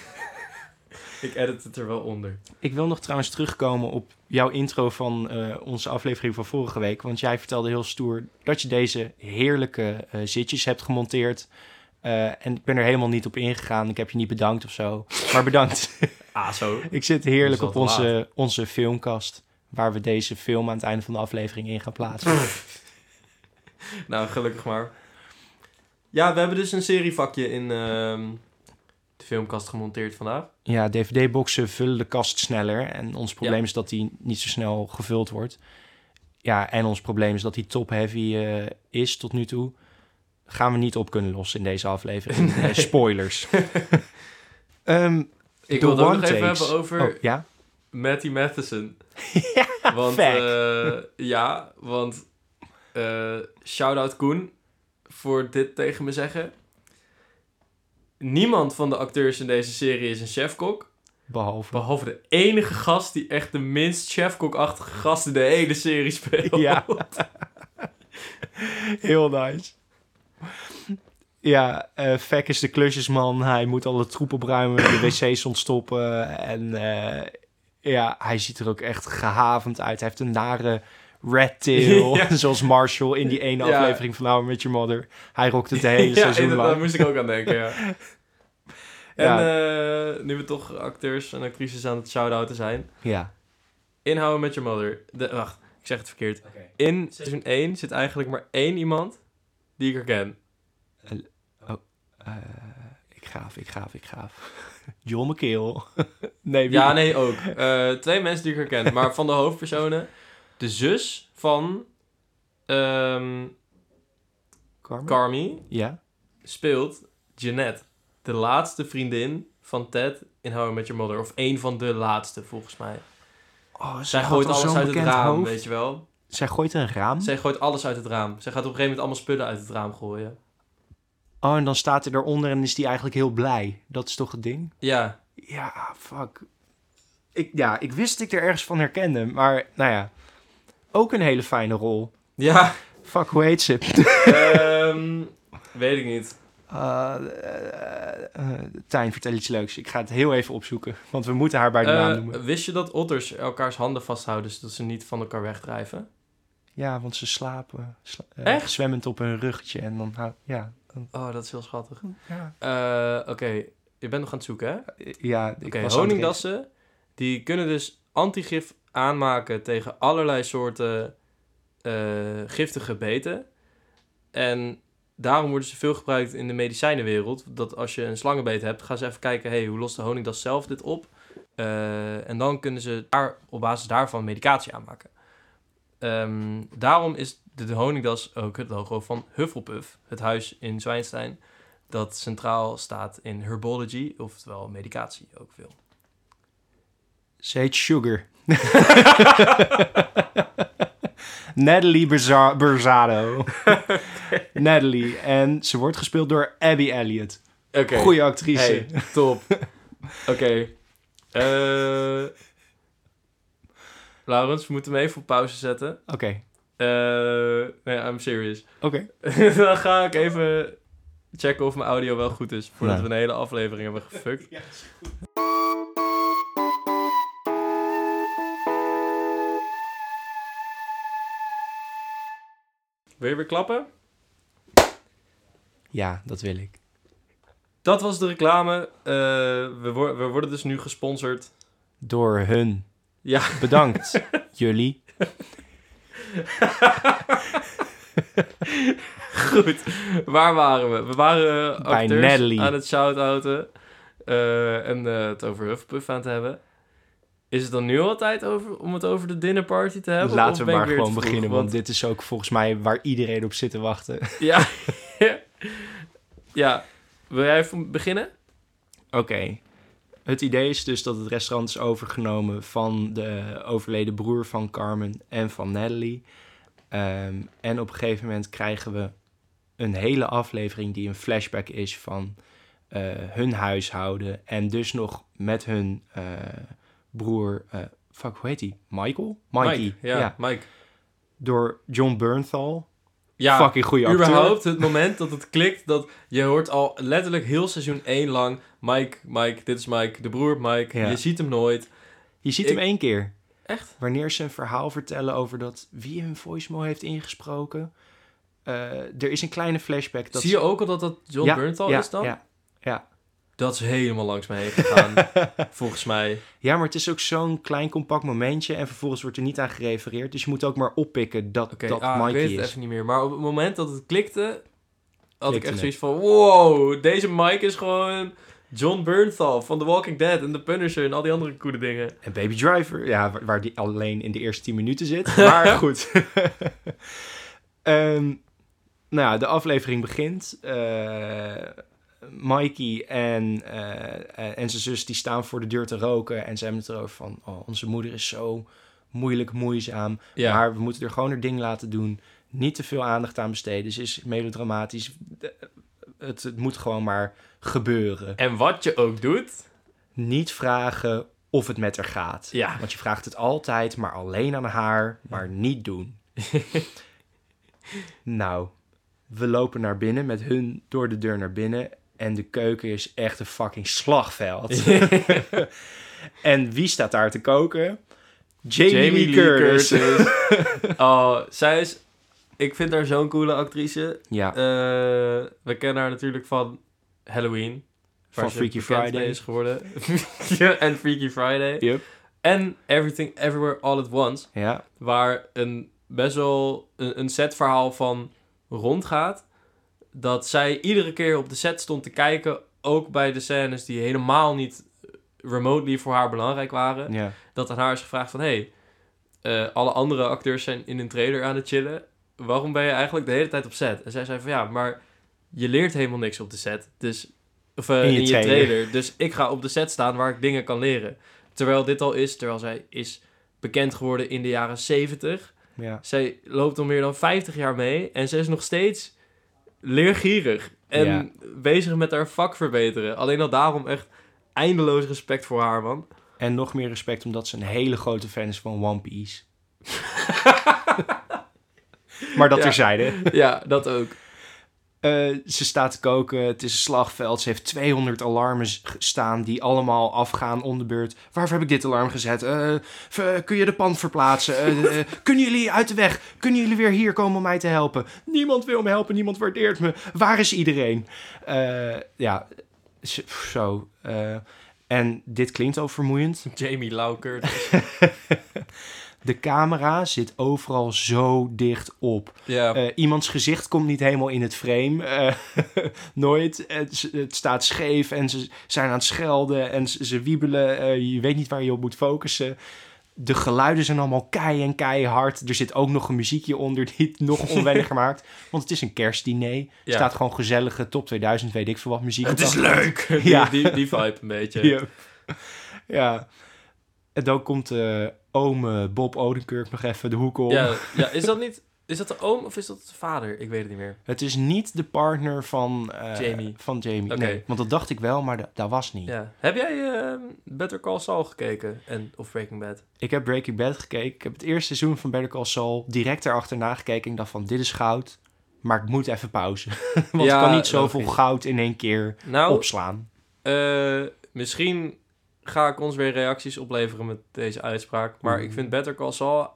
ik edit het er wel onder. Ik wil nog trouwens terugkomen op jouw intro van eh, onze aflevering van vorige week. Want jij vertelde heel stoer dat je deze heerlijke eh, zitjes hebt gemonteerd. Eh, en ik ben er helemaal niet op ingegaan. Ik heb je niet bedankt of zo. Maar bedankt. Ah, zo. ik zit heerlijk op onze, onze filmkast. Waar we deze film aan het einde van de aflevering in gaan plaatsen. Nou, gelukkig maar. Ja, we hebben dus een serievakje in ehm, de filmkast gemonteerd vandaag. Ja, DVD-boxen vullen de kast sneller. En ons probleem Ja. is dat die niet zo snel gevuld wordt. Ja, en ons probleem is dat die top-heavy eh, is tot nu toe. Gaan we niet op kunnen lossen in deze aflevering. Eh, spoilers. Ehm, Ik wil het ook nog even hebben over oh, ja? Matty Matheson. ja, Want, eh, ja, want eh shout-out Koen voor dit tegen me zeggen. Niemand van de acteurs in deze serie is een chefkok. Behalve. Behalve de enige gast die echt de minst chefkok-achtige gast in de hele serie speelt. Ja. Heel nice. Ja, Fek is de klusjesman. Hij moet alle troep opruimen, de wc's ontstoppen. En eh, ja, hij ziet er ook echt gehavend uit. Hij heeft een nare red tail, Ja. zoals Marshall in die ene Ja. aflevering van How I Met Your Mother. Hij rokt het de hele ja, seizoen inderdaad, daar lang. moest ik ook aan denken, ja. En eh, nu we toch acteurs en actrices aan het shout-outen zijn. Ja. In How I Met Your Mother. De, wacht, ik zeg het verkeerd. In seizoen 1 zit eigenlijk maar één iemand die ik herken. Eh, ik gaaf, ik gaaf, ik gaaf. John McKeel. nee, wie? Ja, nee, ook. Eh, twee mensen die ik herken. Maar van de hoofdpersonen, de zus van ehm Carmen? Carmi ja. speelt Jeanette. De laatste vriendin van Ted in How I Met Your Mother. Of één van de laatste, volgens mij. Oh, ze Zij had gooit al alles zo'n uit het bekend raam, hoofd. weet je wel. Zij gooit een raam. Zij gooit alles uit het raam. Zij gaat op een gegeven moment allemaal spullen uit het raam gooien. Oh, en dan staat hij eronder en is hij eigenlijk heel blij. Dat is toch het ding? Ja, Ja, fuck. Ik, ja, ik wist dat ik er ergens van herkende. Maar, nou ja. Ook een hele fijne rol. ja. Fuck, hoe heet ze? Ehm, weet ik niet. Uh, Tijn, vertel iets leuks. Ik ga het heel even opzoeken. Want we moeten haar bij de naam noemen. wist je dat otters elkaars handen vasthouden zodat ze niet van elkaar wegdrijven? Ja, want ze slapen. sla- eh, Echt? Zwemmend op hun ruggetje. En dan, ja. dan- Oh, dat is heel schattig. ja. Eh, Oké, je bent nog aan het zoeken, hè? Ja, ik was aan het honingdassen, die kunnen dus antigif aanmaken tegen allerlei soorten eh, giftige beten. En daarom worden ze veel gebruikt in de medicijnenwereld. Dat als je een slangenbeet hebt, gaan ze even kijken, hey, hoe lost de honingdas zelf dit op? Eh, en dan kunnen ze daar, op basis daarvan medicatie aanmaken. Ehm, daarom is de, de honingdas ook het logo van Hufflepuff, het huis in Zwijnstein, dat centraal staat in herbology, oftewel medicatie ook veel. Ze heet Sugar. Natalie Berza- Berzado. Natalie. En ze wordt gespeeld door Abby Elliott. Oké. Goeie actrice. Hey, top. Oké. Eh Laurens, we moeten hem even op pauze zetten. Oké. Eh nee, I'm serious. Oké. Dan ga ik even checken of mijn audio wel goed is. Voordat we een hele aflevering hebben gefuckt. Wil je weer klappen? Ja, dat wil ik. Dat was de reclame. Eh, we, wor- we worden dus nu gesponsord. Door hun. Ja. Bedankt, jullie. Goed, waar waren we? We waren uh, Bij Natalie. aan het shout-outen eh, en eh, het over Hufflepuff aan te hebben. Is het dan nu al tijd over, om het over de dinnerparty te hebben? of Laten we maar gewoon vroeg? beginnen, want dit is ook volgens mij waar iedereen op zit te wachten. Ja. ja, wil jij even beginnen? Oké. Het idee is dus dat het restaurant is overgenomen van de overleden broer van Carmen en van Natalie. Ehm, en op een gegeven moment krijgen we een hele aflevering die een flashback is van eh, hun huishouden. En dus nog met hun eh, broer, eh, fuck, hoe heet hij? Michael? Mikey. Mike, ja, Mike. Door John Bernthal. Ja, Fucking goede acteur. überhaupt het moment dat het klikt, dat je hoort al letterlijk heel seizoen 1 lang... Mike, Mike, dit is Mike, de broer Mike. Ja. Je ziet hem nooit. Je ziet Ik- hem één keer. Echt? Wanneer ze een verhaal vertellen over dat wie hun voicemail heeft ingesproken. Eh, er is een kleine flashback. Dat Zie je ook al dat dat John ja, Bernthal ja, is dan? Ja, ja. Dat is helemaal langs me heen gegaan, volgens mij. ja, maar het is ook zo'n klein compact momentje. En vervolgens wordt er niet aan gerefereerd. Dus je moet ook maar oppikken dat Oké, dat ah, ik Mikey weet het is. even niet meer. Maar op het moment dat het klikte, had ik echt zoiets van... Wow, deze Mike is gewoon John Bernthal van The Walking Dead en The Punisher en al die andere coole dingen. En Baby Driver, ja, waar, die alleen in de eerste 10 minuten zit. Maar goed. Ehm, nou ja, de aflevering begint. Eh, Mikey en, eh, en zijn zus die staan voor de deur te roken. En ze hebben het erover van, oh, onze moeder is zo moeilijk, moeizaam. Ja, Maar we moeten er gewoon haar ding laten doen. Niet te veel aandacht aan besteden. Ze is melodramatisch. Het, het moet gewoon maar gebeuren. en wat je ook doet... Niet vragen of het met haar gaat. Ja. Want je vraagt het altijd, maar alleen aan haar, maar niet doen. nou, we lopen naar binnen met hun door de deur naar binnen. En de keuken is echt een fucking slagveld. en wie staat daar te koken? Jamie, Lee Curtis. Curtis. oh, zij is... Ik vind haar zo'n coole actrice. Ja, Eh, we kennen haar natuurlijk van Halloween. Van Freaky Friday. is geworden. ja, en Freaky Friday. Yep. En Everything Everywhere All at Once. Ja, Waar een best wel een, een setverhaal van rondgaat. Dat zij iedere keer op de set stond te kijken. Ook bij de scènes die helemaal niet remotely voor haar belangrijk waren. ja. Dat aan haar is gevraagd van... Hey, eh, alle andere acteurs zijn in een trailer aan het chillen. Waarom ben je eigenlijk de hele tijd op set? En zij zei van ja, maar je leert helemaal niks op de set. Dus, of eh, In in je je, trailer. trailer. Dus ik ga op de set staan waar ik dingen kan leren. Terwijl dit al is, terwijl zij is bekend geworden in de jaren 70. ja. Zij loopt al meer dan 50 jaar mee en ze is nog steeds leergierig. En Ja. bezig met haar vak verbeteren. Alleen al daarom echt eindeloos respect voor haar, man. En nog meer respect omdat ze een hele grote fan is van One Piece. maar dat Ja. terzijde. ja, dat ook. Eh, ze staat te koken, het is een slagveld. Ze heeft 200 alarmen staan die allemaal afgaan om de beurt. Waarvoor heb ik dit alarm gezet? Eh, kun je de pan verplaatsen? Eh, kunnen jullie uit de weg? Kunnen jullie weer hier komen om mij te helpen? Niemand wil me helpen, niemand waardeert me. Waar is iedereen? Ja, zo. en dit klinkt ook vermoeiend. Jamie Lau Curtis. De camera zit overal zo dicht op. ja, Eh, iemands gezicht komt niet helemaal in het frame. Eh, nooit. Het, het staat scheef en ze zijn aan het schelden en ze, ze wiebelen. Eh, je weet niet waar je op moet focussen. De geluiden zijn allemaal kei en keihard. Er zit ook nog een muziekje onder die het nog onwenniger maakt. Want het is een kerstdiner. Er Ja. staat gewoon gezellige top 2000, weet ik veel wat muziek. het is leuk. Ja. Die, die, die vibe een beetje. Ja. ja. En dan komt eh ome Bob Odenkirk nog even de hoek om. Ja, ja, is dat niet... Is dat de oom of is dat de vader? Ik weet het niet meer. Het is niet de partner van eh, Jamie. Van Jamie. Nee, want dat dacht ik wel, maar dat, was niet. Ja. Heb jij eh, Better Call Saul gekeken? En, of Breaking Bad? Ik heb Breaking Bad gekeken. Ik heb het eerste seizoen van Better Call Saul direct erachterna gekeken. En ik dacht van, dit is goud. Maar ik moet even pauze. want Ja, ik kan niet zoveel logisch. goud in één keer Nou, opslaan. eh, misschien ga ik ons weer reacties opleveren met deze uitspraak. Maar ik vind Better Call Saul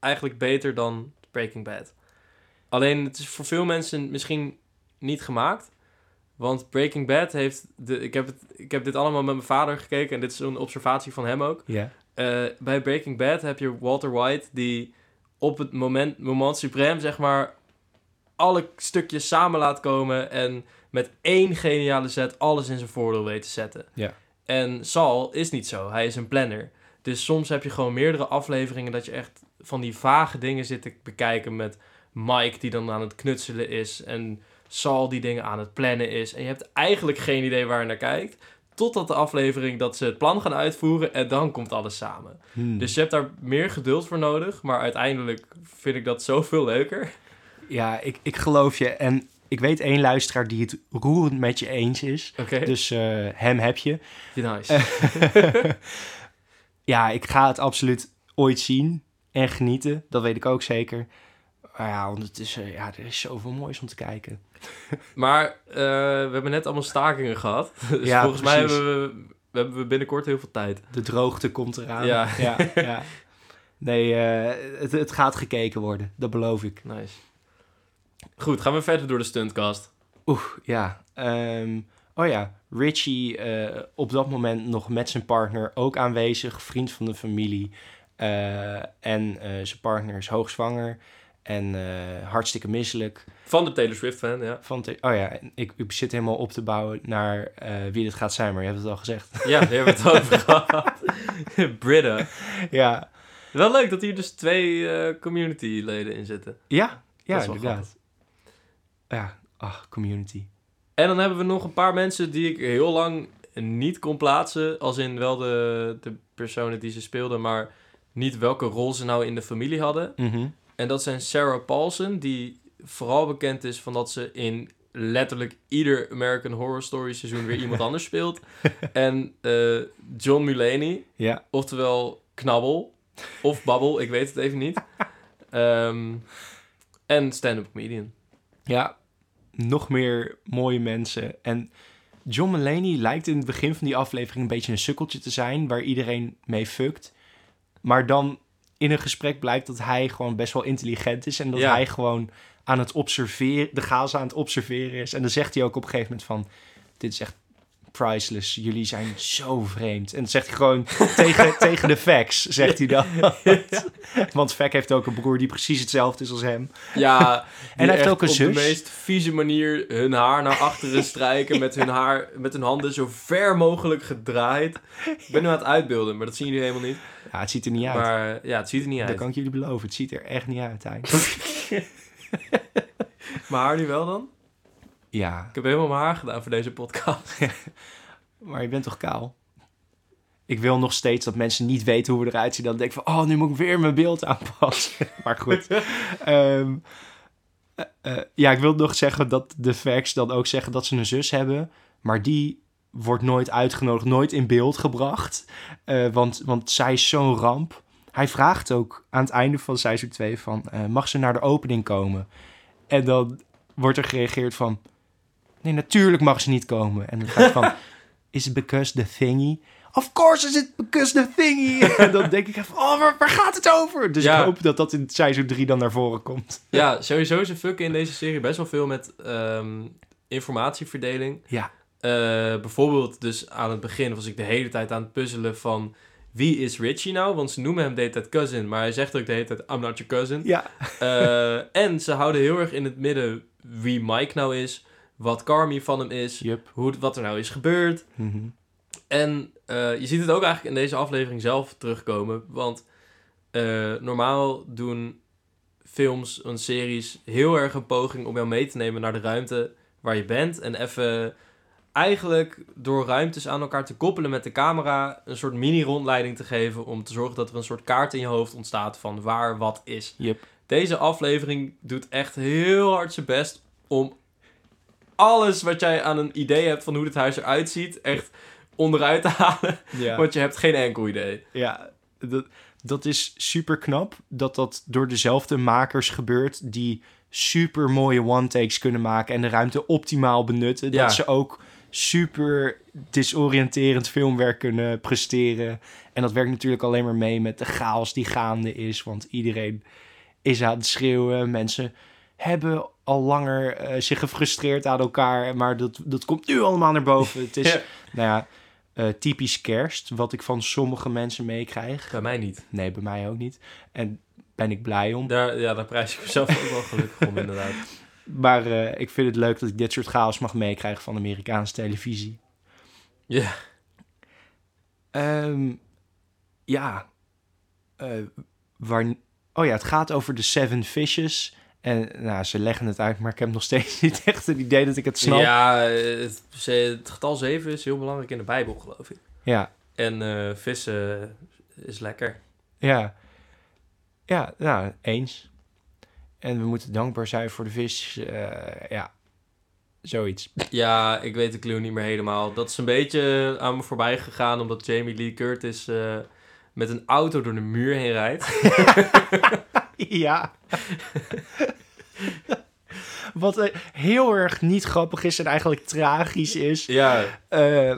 eigenlijk beter dan Breaking Bad. Alleen het is voor veel mensen misschien niet gemaakt. Want Breaking Bad heeft... De, ik, heb het, ik heb dit allemaal met mijn vader gekeken. En dit is een observatie van hem ook. Ja. Eh, bij Breaking Bad heb je Walter White die op het moment, moment suprem, zeg maar, alle stukjes samen laat komen en met één geniale zet alles in zijn voordeel weet te zetten. Ja. En Saul is niet zo. Hij is een planner. Dus soms heb je gewoon meerdere afleveringen dat je echt van die vage dingen zit te bekijken met Mike die dan aan het knutselen is en Saul die dingen aan het plannen is. En je hebt eigenlijk geen idee waar je naar kijkt. Totdat de aflevering dat ze het plan gaan uitvoeren en dan komt alles samen. Hmm. Dus je hebt daar meer geduld voor nodig. Maar uiteindelijk vind ik dat zoveel leuker. Ja, ik, ik geloof je. En ik weet één luisteraar die het roerend met je eens is. Dus eh, hem heb je. nice. ja, ik ga het absoluut ooit zien en genieten. Dat weet ik ook zeker. Maar ja, eh, ja, er is zoveel moois om te kijken. Maar eh, we hebben net allemaal stakingen gehad. Dus Ja, volgens mij hebben we, we hebben binnenkort heel veel tijd. De droogte komt eraan. Ja. ja, ja. Nee, eh, het, het gaat gekeken worden. Dat beloof ik. Nice. Goed, gaan we verder door de stuntcast. Oeh, ja. Ehm, oh ja, Richie eh, op dat moment nog met zijn partner ook aanwezig. Vriend van de familie. Eh, en eh, zijn partner is hoogzwanger. En hartstikke misselijk. Van de Taylor Swift fan, ja. Van oh ja, ik, ik zit helemaal op te bouwen naar wie dit gaat zijn, maar je hebt het al gezegd. Ja, daar hebben we het over gehad. Britta. ja, Wel leuk dat hier dus twee eh community-leden in zitten. ja, ja inderdaad. Ja, ach, community. En dan hebben we nog een paar mensen die ik heel lang niet kon plaatsen. Als in wel de, de personen die ze speelden, maar niet welke rol ze nou in de familie hadden. Mhm. En dat zijn Sarah Paulson, die vooral bekend is van dat ze in letterlijk ieder American Horror Story seizoen weer iemand anders speelt. En eh, John Mulaney, Ja, oftewel Knabbel of Babbel, ik weet het even niet. Ehm, en stand-up comedian. Ja, nog meer mooie mensen. En John Mulaney lijkt in het begin van die aflevering een beetje een sukkeltje te zijn, waar iedereen mee fuckt. Maar dan in een gesprek blijkt dat hij gewoon best wel intelligent is en dat Ja. hij gewoon aan het observeren, de gaza aan het observeren is. En dan zegt hij ook op een gegeven moment van, dit is echt priceless. Jullie zijn zo vreemd. En dan zegt hij gewoon tegen, tegen de fax, zegt hij dan. Want Fac heeft ook een broer die precies hetzelfde is als hem. Ja, En hij heeft ook een op zus. de meest vieze manier hun haar naar achteren strijken. met hun haar, met hun handen zo ver mogelijk gedraaid. Ik ben nu aan het uitbeelden, maar dat zien jullie helemaal niet. Ja, het ziet er niet uit. Maar ja, het ziet er niet Dat uit. kan ik jullie beloven. Het ziet er echt niet uit eigenlijk. Mijn haar nu wel dan? Ja, Ik heb helemaal mijn haar gedaan voor deze podcast. maar je bent toch kaal? Ik wil nog steeds dat mensen niet weten hoe we eruit zien. Dan denk ik van, oh, nu moet ik weer mijn beeld aanpassen. maar goed. Ehm, eh, eh, ja, ik wil nog zeggen dat de facts dan ook zeggen dat ze een zus hebben. Maar die wordt nooit uitgenodigd, nooit in beeld gebracht. Eh, want, want zij is zo'n ramp. Hij vraagt ook aan het einde van seizoen 2 van... mag ze naar de opening komen? En dan wordt er gereageerd van... Nee, natuurlijk mag ze niet komen. En dan gaat van... Is it because the thingy? Of course is it because the thingy. en dan denk ik even, oh, waar, waar gaat het over? Dus Ja. ik hoop dat dat in seizoen 3 dan naar voren komt. ja, sowieso ze fucken in deze serie best wel veel met ehm, informatieverdeling. Ja. Eh, bijvoorbeeld dus aan het begin was ik de hele tijd aan het puzzelen van... Wie is Richie nou? Want ze noemen hem de hele tijd cousin. Maar hij zegt ook de hele tijd, I'm not your cousin. Ja. Eh, en ze houden heel erg in het midden wie Mike nou is. Wat Carmi van hem is. Yup. Hoe, wat er nou is gebeurd. Mhm. En eh, je ziet het ook eigenlijk in deze aflevering zelf terugkomen. Want eh, normaal doen films en series heel erg een poging om jou mee te nemen naar de ruimte waar je bent. En even eigenlijk door ruimtes aan elkaar te koppelen met de camera een soort mini-rondleiding te geven. Om te zorgen dat er een soort kaart in je hoofd ontstaat van waar wat is. Deze aflevering doet echt heel hard zijn best om alles wat jij aan een idee hebt van hoe dit huis eruit ziet, echt onderuit te halen. Ja. Want je hebt geen enkel idee. Ja, dat, dat is super knap dat dat door dezelfde makers gebeurt die super mooie one-takes kunnen maken en de ruimte optimaal benutten. Ja. Dat ze ook super disoriënterend filmwerk kunnen presteren. En dat werkt natuurlijk alleen maar mee met de chaos die gaande is, want iedereen is aan het schreeuwen. Mensen hebben al langer eh, zich gefrustreerd aan elkaar, maar dat, dat komt nu allemaal naar boven. Het is, Ja. nou ja, eh, typisch kerst, wat ik van sommige mensen meekrijg. Bij mij niet. Nee, bij mij ook niet. En ben ik blij om. Daar, ja, daar prijs ik mezelf ook wel gelukkig om, inderdaad. Maar eh, ik vind het leuk dat ik dit soort chaos mag meekrijgen van Amerikaanse televisie. Ja. Ehm, ja. Waar... Oh ja, het gaat over de Seven Fishes. En nou, ze leggen het uit, maar ik heb nog steeds niet echt het idee dat ik het snap. Ja, het, getal 7 is heel belangrijk in de Bijbel, geloof ik. Ja, En eh, vissen is lekker. ja. Ja, nou, eens. En we moeten dankbaar zijn voor de vis. eh, ja, zoiets. Ja, ik weet de clue niet meer helemaal. Dat is een beetje aan me voorbij gegaan omdat Jamie Lee Curtis eh, met een auto door de muur heen rijdt. Ja. Wat eh, heel erg niet grappig is en eigenlijk tragisch is. ja, eh,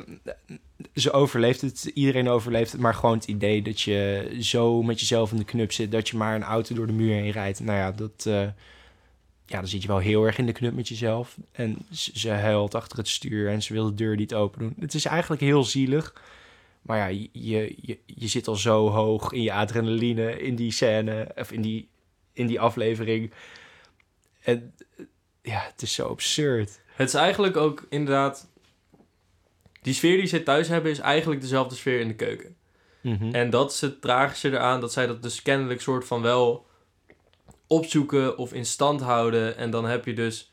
ze overleeft het, iedereen overleeft het, maar gewoon het idee dat je zo met jezelf in de knup zit dat je maar een auto door de muur heen rijdt. Nou ja, dat, eh, ja, dan zit je wel heel erg in de knup met jezelf. En ze, ze huilt achter het stuur en ze wil de deur niet open doen. Het is eigenlijk heel zielig. Maar ja, je, je, je zit al zo hoog in je adrenaline in die scène, of in die, in die aflevering. En eh, ja, het is zo absurd. het is eigenlijk ook inderdaad... Die sfeer die ze thuis hebben is eigenlijk dezelfde sfeer in de keuken. Mhm. En dat is het tragische eraan, dat zij dat dus kennelijk soort van wel opzoeken of in stand houden. En dan heb je dus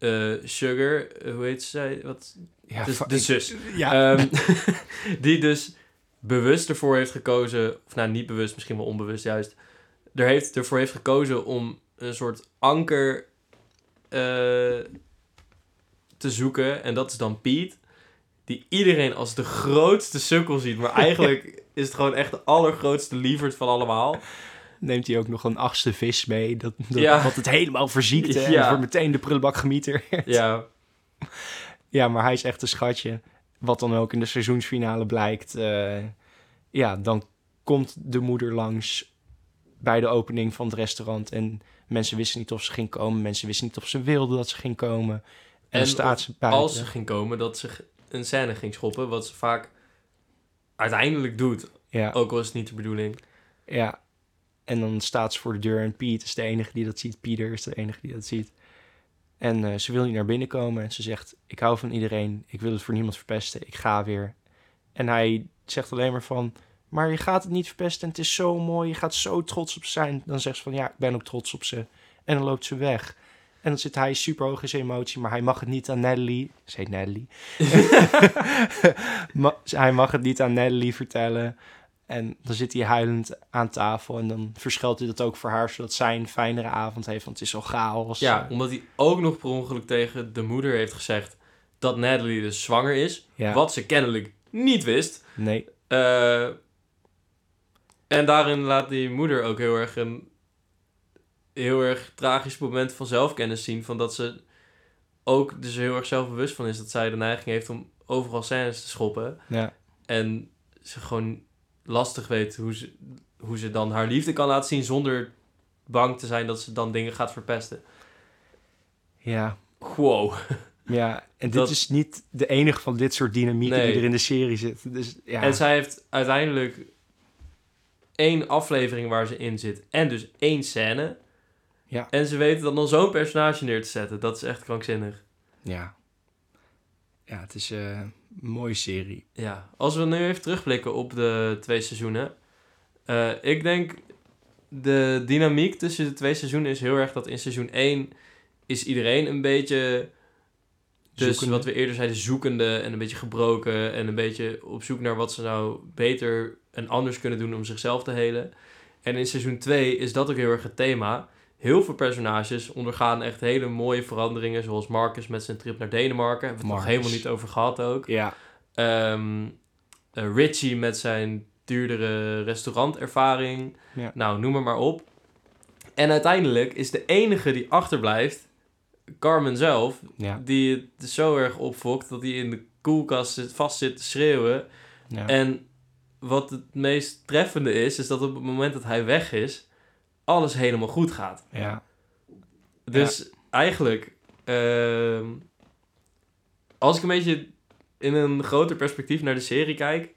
eh, Sugar, eh, hoe heet zij? Wat? ja, de, fa- de zus. Ja, Ehm, die dus bewust ervoor heeft gekozen, of nou niet bewust, misschien wel onbewust juist, er heeft, ervoor heeft gekozen om een soort anker eh, te zoeken. En dat is dan Piet, die iedereen als de grootste sukkel ziet. Maar eigenlijk is het gewoon echt de allergrootste lieverd van allemaal. Neemt hij ook nog een achtste vis mee. Dat, dat, Ja. Wat het helemaal verziekte. En Ja. voor meteen de prullenbak gemieter. Ja, ja, maar hij is echt een schatje. Wat dan ook in de seizoensfinale blijkt. eh, ja, dan komt de moeder langs bij de opening van het restaurant. En mensen wisten niet of ze ging komen. Mensen wisten niet of ze wilden dat ze ging komen. En, En staat ze buiten. als ze ging komen, dat ze een scène ging schoppen. Wat ze vaak uiteindelijk doet. Ja, Ook al is het niet de bedoeling. ja. En dan staat ze voor de deur en Piet is de enige die dat ziet. Pieter is de enige die dat ziet. En eh, ze wil niet naar binnen komen. En ze zegt, ik hou van iedereen. Ik wil het voor niemand verpesten. Ik ga weer. En hij zegt alleen maar van... Maar je gaat het niet verpesten. En het is zo mooi. Je gaat zo trots op ze zijn. Dan zegt ze van, ja, ik ben ook trots op ze. En dan loopt ze weg. En dan zit hij super hoog in zijn emotie. Maar hij mag het niet aan Natalie... Ze heet Natalie. Ma- hij mag het niet aan Natalie vertellen. En dan zit hij huilend aan tafel. En dan verschilt hij dat ook voor haar, zodat zij een fijnere avond heeft. Want het is zo chaos. Ja, omdat hij ook nog per ongeluk tegen de moeder heeft gezegd dat Natalie dus zwanger is. Ja. Wat ze kennelijk niet wist. Nee. Eh, en daarin laat die moeder ook heel erg een heel erg tragisch moment van zelfkennis zien. Van dat ze ook dus heel erg zelfbewust van is dat zij de neiging heeft om overal scènes te schoppen. Ja. En ze gewoon lastig weet hoe ze, hoe ze dan haar liefde kan laten zien zonder bang te zijn dat ze dan dingen gaat verpesten. Ja. Wow. Ja. En dit is niet de enige van dit soort dynamieken Nee. die er in de serie zitten. Dus ja. En zij heeft uiteindelijk één aflevering waar ze in zit en dus één scène. Ja. En ze weten dan nog zo'n personage neer te zetten. Dat is echt krankzinnig. Ja. Ja, het is eh, mooie serie. Ja, als we nu even terugblikken op de twee seizoenen. Eh, ik denk de dynamiek tussen de twee seizoenen is heel erg dat in seizoen 1 is iedereen een beetje... Dus Zoekende. wat we eerder zeiden, zoekende en een beetje gebroken. En een beetje op zoek naar wat ze nou beter en anders kunnen doen om zichzelf te helen. En in seizoen 2 is dat ook heel erg het thema. Heel veel personages ondergaan echt hele mooie veranderingen. Zoals Marcus met zijn trip naar Denemarken. Hebben we het nog helemaal niet over gehad ook. Ja. Ehm, eh, Richie met zijn duurdere restaurantervaring. Ja. Nou, noem maar maar op. En uiteindelijk is de enige die achterblijft Carmen zelf. Ja. Die het zo erg opfokt dat hij in de koelkast zit, vast zit te schreeuwen. ja. En wat het meest treffende is, is dat op het moment dat hij weg is, alles helemaal goed gaat. ja. Dus eigenlijk, ehm, als ik een beetje in een groter perspectief naar de serie kijk,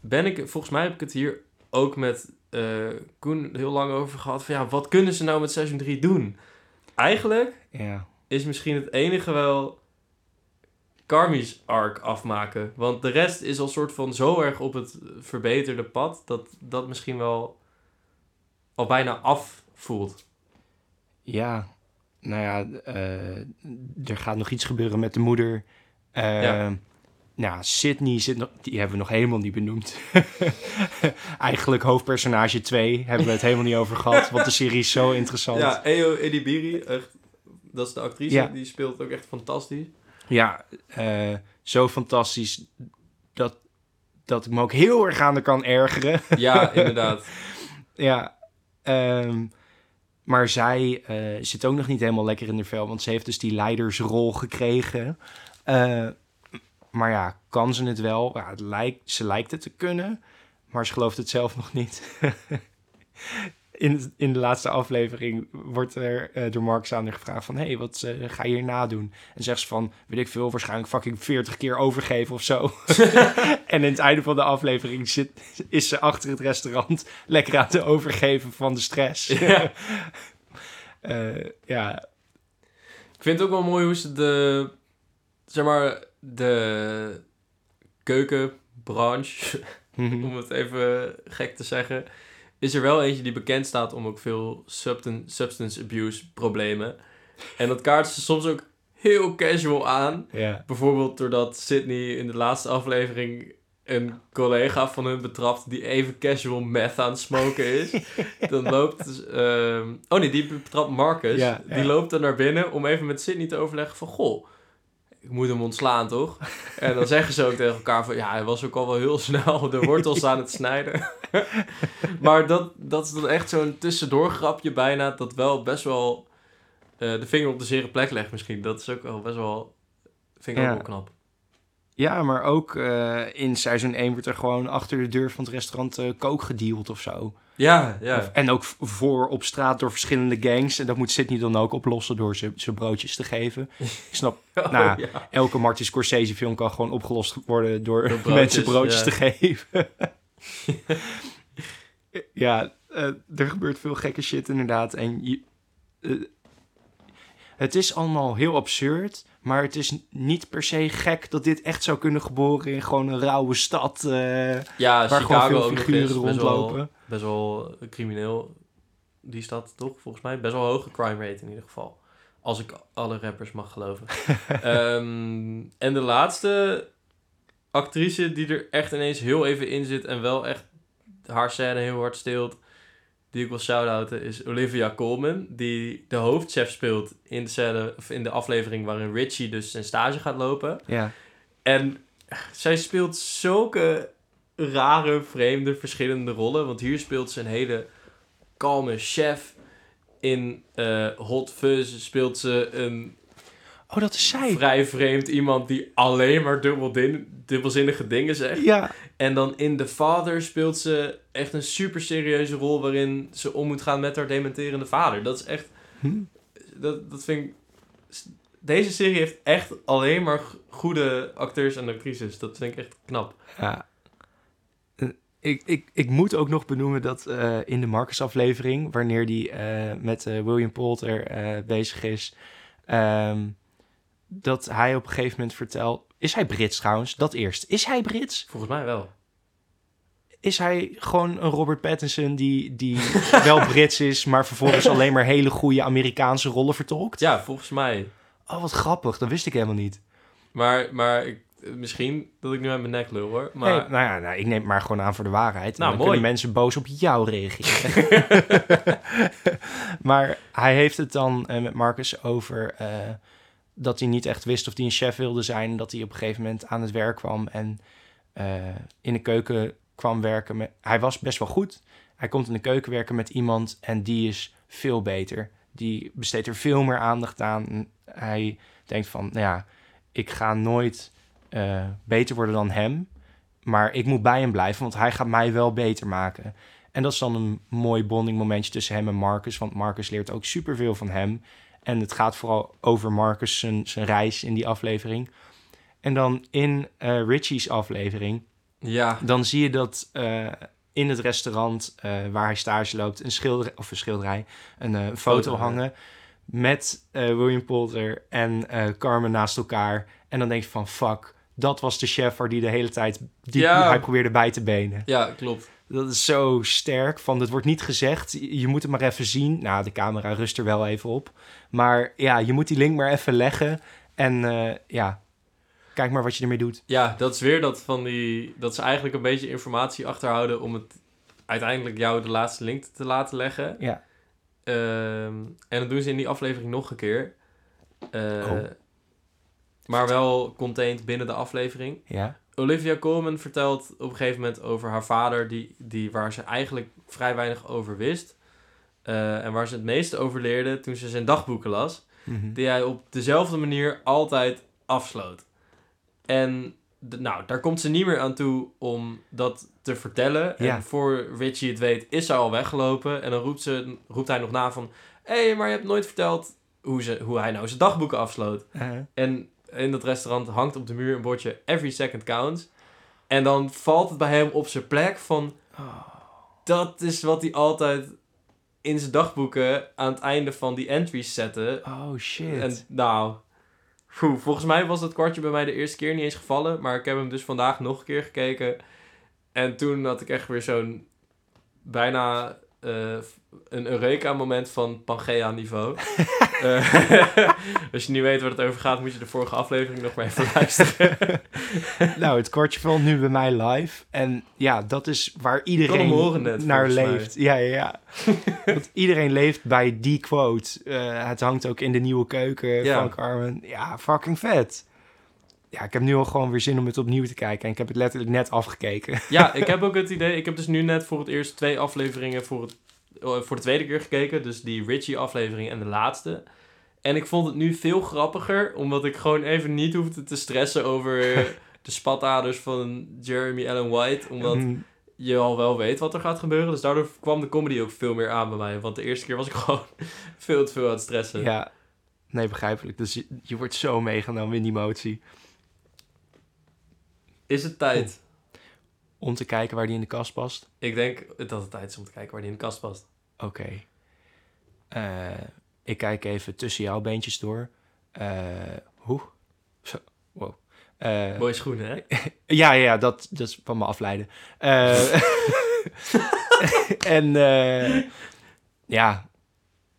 ben ik, volgens mij heb ik het hier ook met eh, Koen heel lang over gehad. Van ja, wat kunnen ze nou met seizoen 3 doen? Eigenlijk Ja. is misschien het enige wel Carmi's arc afmaken. Want de rest is al soort van zo erg op het verbeterde pad dat dat misschien wel al bijna af voelt. Ja, nou ja, eh, er gaat nog iets gebeuren met de moeder. Eh, Ja. Nou, Sydney zit nog, die hebben we nog helemaal niet benoemd. Eigenlijk hoofdpersonage 2 hebben we het helemaal niet over gehad, want de serie is zo interessant. Ja, Eo Edibiri, echt, dat is de actrice, Ja. die speelt ook echt fantastisch. Ja, eh, zo fantastisch dat, dat ik me ook heel erg aan de kan ergeren. Ja, inderdaad. Ja, ehm, maar zij eh, zit ook nog niet helemaal lekker in de vel, want ze heeft dus die leidersrol gekregen. Eh, maar ja, kan ze het wel? Ja, het lijkt, ze lijkt het te kunnen, maar ze gelooft het zelf nog niet. in, in de laatste aflevering wordt er eh, door Mark haar gevraagd van... hé, hey, wat eh, ga je hierna doen? En zegt ze van, weet ik veel, waarschijnlijk fucking 40 keer overgeven of zo. en in het einde van de aflevering zit, is ze achter het restaurant lekker aan het overgeven van de stress. Ja. Eh, ja, Ik vind het ook wel mooi hoe ze de, zeg maar, de keukenbranche, Mhm. om het even gek te zeggen, is er wel eentje die bekend staat om ook veel substan- substance abuse problemen. En dat kaart ze soms ook heel casual aan. Bijvoorbeeld doordat Sydney in de laatste aflevering een collega van hun betrapt die even casual meth aan het smoken is. dan loopt... ehm, oh nee, die betrapt Marcus. Die loopt dan naar binnen om even met Sydney te overleggen van... Goh, ik moet hem ontslaan, toch? En dan zeggen ze ook tegen elkaar van... Ja, hij was ook al wel heel snel de wortels aan het snijden. maar dat, dat is dan echt zo'n tussendoorgrapje bijna... dat wel best wel eh, de vinger op de zere plek legt misschien. Dat is ook wel best wel... Vind ik Ja. ook wel knap. Ja, maar ook uh, in seizoen 1 wordt er gewoon achter de deur van het restaurant uh, kook gedeeld of zo. Ja, ja. En ook voor op straat door verschillende gangs. En dat moet Sydney dan ook oplossen door ze, ze broodjes te geven. Ik snap, oh, nou, ja. elke Martin Scorsese film kan gewoon opgelost worden door, door broodjes, mensen broodjes ja. te geven. ja, uh, er gebeurt veel gekke shit inderdaad. En je, het is allemaal heel absurd. Maar het is niet per se gek dat dit echt zou kunnen geboren in gewoon een rauwe stad. Uh, ja, waar Chicago gewoon veel figuren rondlopen. Best wel, best wel crimineel, die stad toch, volgens mij. Best wel hoge crime rate in ieder geval. Als ik alle rappers mag geloven. um, en de laatste actrice die er echt ineens heel even in zit en wel echt haar scène heel hard steelt die ik wil shout-outen, is Olivia Colman. Die de hoofdchef speelt in de, of in de aflevering waarin Richie dus zijn stage gaat lopen. Ja. En zij speelt zulke rare, vreemde, verschillende rollen. Want hier speelt ze een hele kalme chef. In uh, Hot Fuzz speelt ze een Oh, dat is zij. Vrij vreemd iemand die alleen maar dubbelzinnige dingen zegt. Ja. En dan in The Father speelt ze echt een super serieuze rol waarin ze om moet gaan met haar dementerende vader. Dat is echt. Hm? Dat, dat vind ik. Deze serie heeft echt alleen maar goede acteurs en actrices. Dat vind ik echt knap. Ja. Eh, ik, ik, ik moet ook nog benoemen dat uh, in de Marcus-aflevering, wanneer die uh, met William Poulter bezig is, um, dat hij op een gegeven moment vertelt... Is hij Brits trouwens? Dat eerst. Is hij Brits? Volgens mij wel. Is hij gewoon een Robert Pattinson die, die wel Brits is... maar vervolgens alleen maar hele goede Amerikaanse rollen vertolkt? Ja, volgens mij. Oh, wat grappig. Dat wist ik helemaal niet. Maar, maar ik, misschien dat ik nu aan mijn nek lul hoor. Maar... nou ja, nou, ik neem het maar gewoon aan voor de waarheid. Nou, dan mooi. kunnen mensen boos op jou reageren. maar hij heeft het dan uh, met Marcus over... Uh, dat hij niet echt wist of hij een chef wilde zijn. Dat hij op een gegeven moment aan het werk kwam en uh, in de keuken kwam werken. Hij was best wel goed. Hij komt in de keuken werken met iemand en die is veel beter. Die besteedt er veel meer aandacht aan. Hij denkt van, nou ja, ik ga nooit uh, beter worden dan hem. Maar ik moet bij hem blijven, want hij gaat mij wel beter maken. En dat is dan een mooi bonding momentje tussen hem en Marcus. Want Marcus leert ook superveel van hem. En het gaat vooral over Marcus, zijn, zijn reis in die aflevering. En dan in uh, Richie's aflevering, ja. dan zie je dat uh, in het restaurant uh, waar hij stage loopt, een schilderij, of een schilderij, een foto, foto hangen met William Poulter en Carmen naast elkaar. En dan denk je van, fuck, dat was de chef waar die de hele tijd, die ja. hij probeerde bij te benen. Ja, klopt. Dat is zo sterk. Van, het wordt niet gezegd. Je moet het maar even zien. Nou, de camera rust er wel even op. Maar ja, je moet die link maar even leggen. En uh, ja, kijk maar wat je ermee doet. Ja, dat is weer dat van die... Dat ze eigenlijk een beetje informatie achterhouden... om het uiteindelijk jou de laatste link te laten leggen. Ja. Um, en dat doen ze in die aflevering nog een keer. Uh, oh. Maar wel contained binnen de aflevering. Ja. Olivia Colman vertelt op een gegeven moment over haar vader, die, die, waar ze eigenlijk vrij weinig over wist. Uh, en waar ze het meeste over leerde toen ze zijn dagboeken las. Mm Die hij op dezelfde manier altijd afsloot. En de, nou, daar komt ze niet meer aan toe om dat te vertellen. Ja. En voor Richie het weet, is ze al weggelopen. En dan roept, ze, roept hij nog na van... Hé, hey, maar je hebt nooit verteld hoe, ze, hoe hij nou zijn dagboeken afsloot. Uh -huh. En in dat restaurant hangt op de muur een bordje Every Second Counts. En dan valt het bij hem op zijn plek van... Dat is wat hij altijd in zijn dagboeken aan het einde van die entries zette. Oh shit. En nou, volgens mij was dat kwartje bij mij de eerste keer niet eens gevallen. Maar ik heb hem dus vandaag nog een keer gekeken. En toen had ik echt weer zo'n bijna uh, een Eureka-moment van Pangea-niveau. uh, als je niet weet waar het over gaat, moet je de vorige aflevering nog maar even luisteren. nou, het kortje valt nu bij mij live. En ja, dat is waar iedereen net, naar leeft. Ja, ja, ja. Want iedereen leeft bij die quote. Uh, het hangt ook in de nieuwe keuken ja. van Carmen. Ja, fucking vet ja, ik heb nu al gewoon weer zin om het opnieuw te kijken. En ik heb het letterlijk net afgekeken. Ja, ik heb ook het idee. Ik heb dus nu net voor het eerst twee afleveringen voor, het, eh, voor de tweede keer gekeken. Dus die Richie-aflevering en de laatste. En ik vond het nu veel grappiger, omdat ik gewoon even niet hoefde te stressen over de spataders van Jeremy Allen White. Omdat Mm, je al wel weet wat er gaat gebeuren. Dus daardoor kwam de comedy ook veel meer aan bij mij. Want de eerste keer was ik gewoon veel te veel aan het stressen. ja, nee, begrijpelijk. Dus je, je wordt zo meegenomen in die emotie. Is het tijd? Om te kijken waar die in de kast past. Ik denk dat het tijd is om te kijken waar die in de kast past. Oké. Eh, ik kijk even tussen jouw beentjes door. Eh hoe? Zo, wow. Eh, Mooie schoenen, hè? ja, ja, dat, dat is van me afleiden. En ja,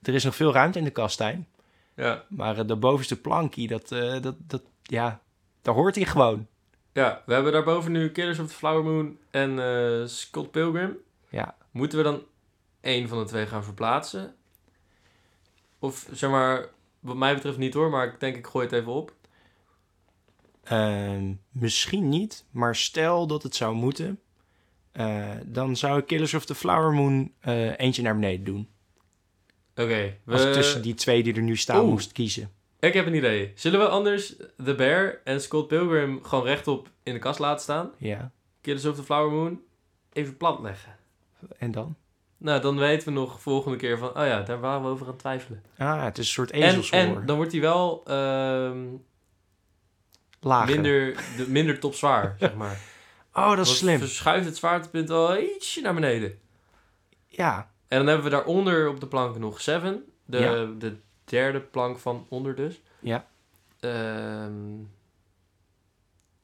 er is nog veel ruimte in de kast, Stijn. Ja. Maar de bovenste plankie, dat, dat, dat, ja, daar hoort hij gewoon. Ja, we hebben daarboven nu Killers of the Flower Moon en eh, Scott Pilgrim. Ja. Moeten we dan één van de twee gaan verplaatsen? Of zeg maar, wat mij betreft niet hoor, maar ik denk ik gooi het even op. Ehm, misschien niet, maar stel dat het zou moeten, eh, dan zou ik Killers of the Flower Moon eh, eentje naar beneden doen. Oké, Als ik we- tussen die twee die er nu staan Oeh. moest kiezen. Ik heb een idee. Zullen we anders The Bear en Scott Pilgrim gewoon rechtop in de kast laten staan? Ja, Killers of the Flower Moon even plat leggen. en dan? Nou, dan weten we nog volgende keer van, oh ja, daar waren we over aan het twijfelen. Ah, het is een soort ezelshoor. en dan wordt hij wel ehm, Lager. minder, de, minder topzwaar, zeg maar. Oh, dat is slim. verschuift het zwaartepunt wel ietsje naar beneden. Ja, En dan hebben we daaronder op de plank nog Seven. De, Ja. de derde plank van onder dus. Ja. Ehm,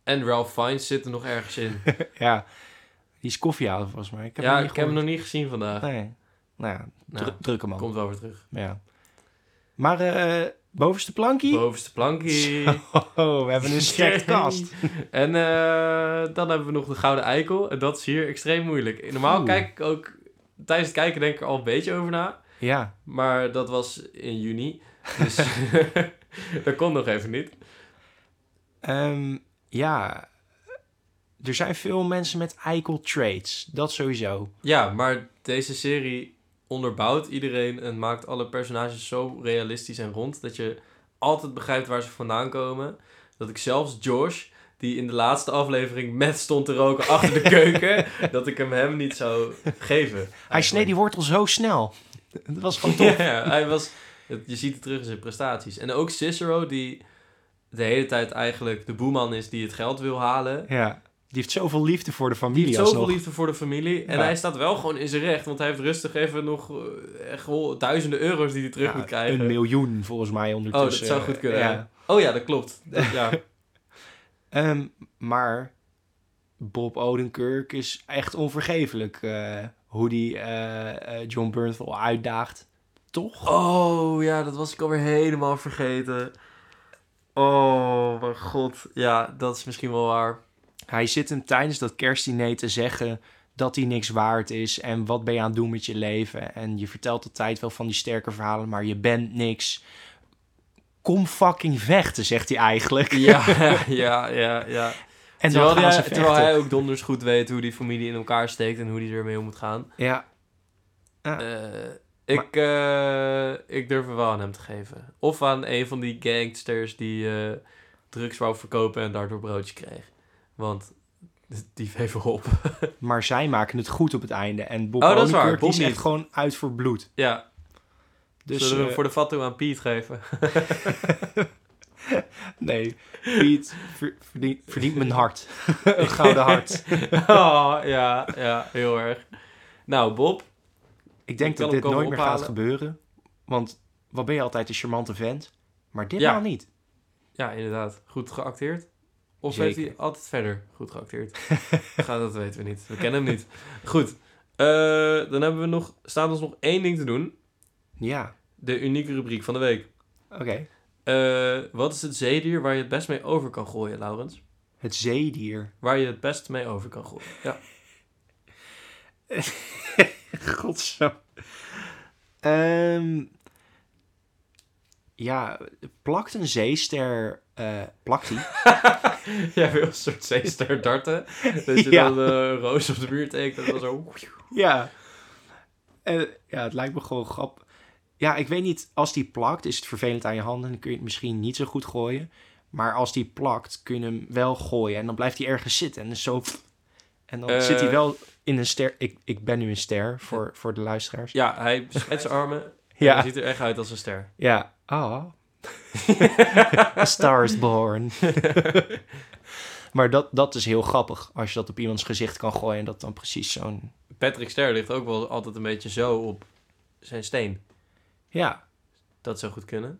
en Ralph Fiennes zit er nog ergens in. ja. Die is koffiehouden volgens mij. Ik heb ja, hem ik heb hem nog niet gezien vandaag. Nee. Nou ja, Nou, dru- drukke man. Komt wel weer terug. Ja. Maar eh bovenste plankie? Bovenste plankie. Oh, we hebben een stacked kast. En eh, dan hebben we nog de Gouden Eikel. En dat is hier extreem moeilijk. Normaal Oeh. kijk ik ook... Tijdens het kijken denk ik er al een beetje over na. Ja, Maar dat was in juni. Dus dat kon nog even niet. Ehm, ja. Er zijn veel mensen met eikel traits. Dat sowieso. Ja, maar deze serie onderbouwt iedereen en maakt alle personages zo realistisch en rond dat je altijd begrijpt waar ze vandaan komen. Dat ik zelfs Josh, die in de laatste aflevering met stond te roken achter de keuken, dat ik hem hem niet zou geven. Hij sneed die wortel zo snel. Dat was gewoon tof. Ja, hij was, het- je ziet het terug in zijn prestaties. En ook Cicero, die de hele tijd eigenlijk de boeman is die het geld wil halen. Ja. Die heeft zoveel liefde voor de Die familie heeft zoveel alsnog. liefde voor de familie. En Ja. hij staat wel gewoon in zijn recht. Want hij heeft rustig even nog eh, echt wel duizenden euro's die hij terug Ja, moet krijgen. Een miljoen volgens mij ondertussen. Oh, dat zou goed kunnen. Ja. Oh ja, dat klopt. Ja. Ehm, maar Bob Odenkirk is echt onvergeeflijk. eh, hoe die eh, eh, John Bernthal uitdaagt. Toch? Oh ja, dat was ik alweer helemaal vergeten. Oh mijn god. Ja, dat is misschien wel waar. Hij zit hem tijdens dat kerstdiner te zeggen dat hij niks waard is. En wat ben je aan het doen met je leven? En je vertelt altijd wel van die sterke verhalen, maar je bent niks. Kom fucking vechten, zegt hij eigenlijk. Ja, ja, ja, ja. En terwijl, dan gaan ze hij, vechten. terwijl hij ook donders goed weet hoe die familie in elkaar steekt en hoe die ermee om moet gaan. Ja, Ja. Eh, ik, eh, ik durf er wel aan hem te geven. Of aan een van die gangsters die eh, drugs wou verkopen en daardoor broodje kreeg. Want die even op. maar zij maken het goed op het einde. En Bob Oh, dat is waar. Bob is echt niet. gewoon uit voor bloed. ja, Dus zullen we hem voor de fatto aan Piet geven? nee, Piet ver- verdient, verdient mijn hart. Een gouden hart. oh, ja, ja, heel erg. Nou, Bob. Ik denk Ik dat dit nooit meer gaat gebeuren. Want wat ben je altijd een charmante vent. Maar ditmaal Ja. niet. Ja, inderdaad. Goed geacteerd. Of heeft hij altijd verder goed geacteerd? Gaat, dat weten we niet. We kennen hem niet. Goed. Eh, dan hebben we nog, staat ons nog één ding te doen. Ja, De unieke rubriek van de week. oké. Eh, wat is het zeedier waar je het best mee over kan gooien, Laurens? Het zeedier. Waar je het best mee over kan gooien. Ja. Godzo. Ehm ja, plakt een zeester... eh plakt die? Jij wil een soort zeester darten. Dat je Ja. dan eh, roos op de muur tekent. En dan zo... ja. En, ja, het lijkt me gewoon grappig. Ja, ik weet niet, als die plakt, is het vervelend aan je handen. Dan kun je het misschien niet zo goed gooien. Maar als die plakt, kun je hem wel gooien. En dan blijft hij ergens zitten. En, zo, en dan zit hij Eh. wel in een ster. Ik, ik ben nu een ster voor, voor de luisteraars. Ja, hij spreidt zijn armen. Ja. Hij ziet er echt uit als een ster. Ja. Ah. A star is born. maar dat, dat is heel grappig. Als je dat op iemands gezicht kan gooien. En dat dan precies zo'n... Patrick Ster ligt ook wel altijd een beetje zo op zijn steen. Ja. Dat zou goed kunnen.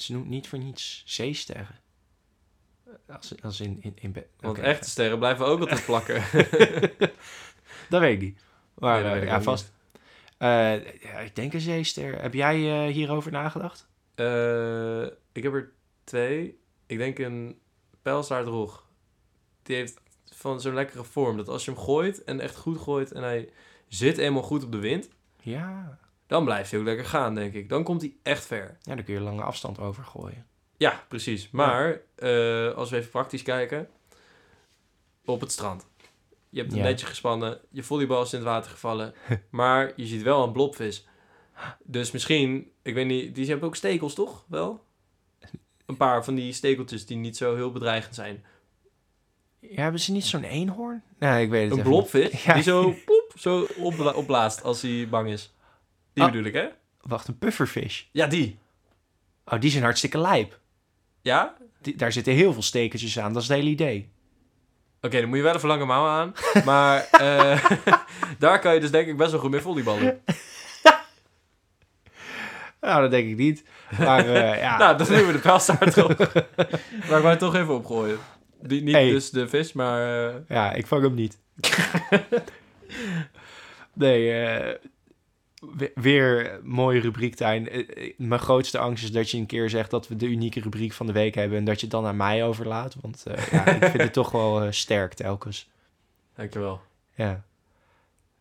Ze noemt niet voor niets zeesterren. Als, als in, in, in bed. Want echte sterren blijven ook altijd plakken. Dat weet ik niet. Maar Nee, ik ja, vast. Eh, ja, ik denk een zeester. Heb jij eh, hierover nagedacht? Ik heb er twee. Ik denk een pijlstaartrog. Die heeft van zo'n lekkere vorm. Dat als je hem gooit en echt goed gooit en hij zit eenmaal goed op de wind, Ja. Dan blijft hij ook lekker gaan, denk ik. Dan komt hij echt ver. Ja, dan kun je lange afstand over gooien. Ja, precies. Maar eh, als we even praktisch kijken, op het strand. Je hebt een Ja. netje gespannen, je volleybal is in het water gevallen, maar je ziet wel een blobvis. Dus misschien, ik weet niet, die hebben ook stekels toch? Wel? Een paar van die stekeltjes die niet zo heel bedreigend zijn. Ja, hebben ze niet zo'n eenhoorn? Nee, ik weet het Een blobvis Ja. die zo, poep, zo opbla- opblaast als hij bang is. Die Ah. bedoel ik, hè? Wacht, een pufferfish. Ja, die. Oh, die zijn hartstikke lijp. Ja? Die, daar zitten heel veel stekertjes aan. Dat is het hele idee. Oké, dan moet je wel even lange mouwen aan. Maar eh, daar kan je dus denk ik best wel goed mee volleyballen. Nou, dat denk ik niet. Maar eh, ja, Nou, dan doen we de pijlstaart erop. maar ik wou het toch even opgooien. Die, niet Hey. dus de vis, maar... eh, ja, ik vang hem niet. nee, eh, weer een mooie rubriek, Tijn. Eh, eh, Mijn grootste angst is dat je een keer zegt dat we de unieke rubriek van de week hebben... en dat je het dan aan mij overlaat. Want eh, ja, ik vind het toch wel eh, sterk telkens. dankjewel. Ja.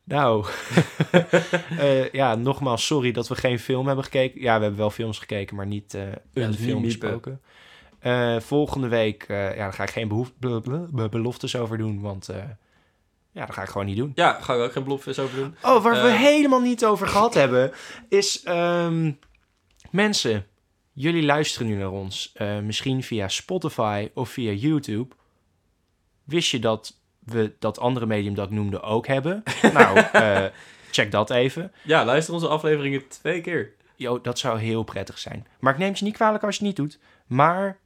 Nou, ja, nogmaals sorry dat we geen film hebben gekeken. Ja, we hebben wel films gekeken, maar niet een film besproken. Volgende week, ja, daar ga ik geen behoef- be- be- be- beloftes over doen, want ja, dat ga ik gewoon niet doen. Ja, ga ik ook geen blobvis over doen. Oh, waar we Eh. helemaal niet over gehad hebben, is ehm, mensen, jullie luisteren nu naar ons, eh, misschien via Spotify of via YouTube. Wist je dat we dat andere medium dat ik noemde ook hebben? nou, eh, check dat even. Ja, luister onze afleveringen twee keer. Jo, dat zou heel prettig zijn. Maar ik neem je niet kwalijk als je het niet doet. Maar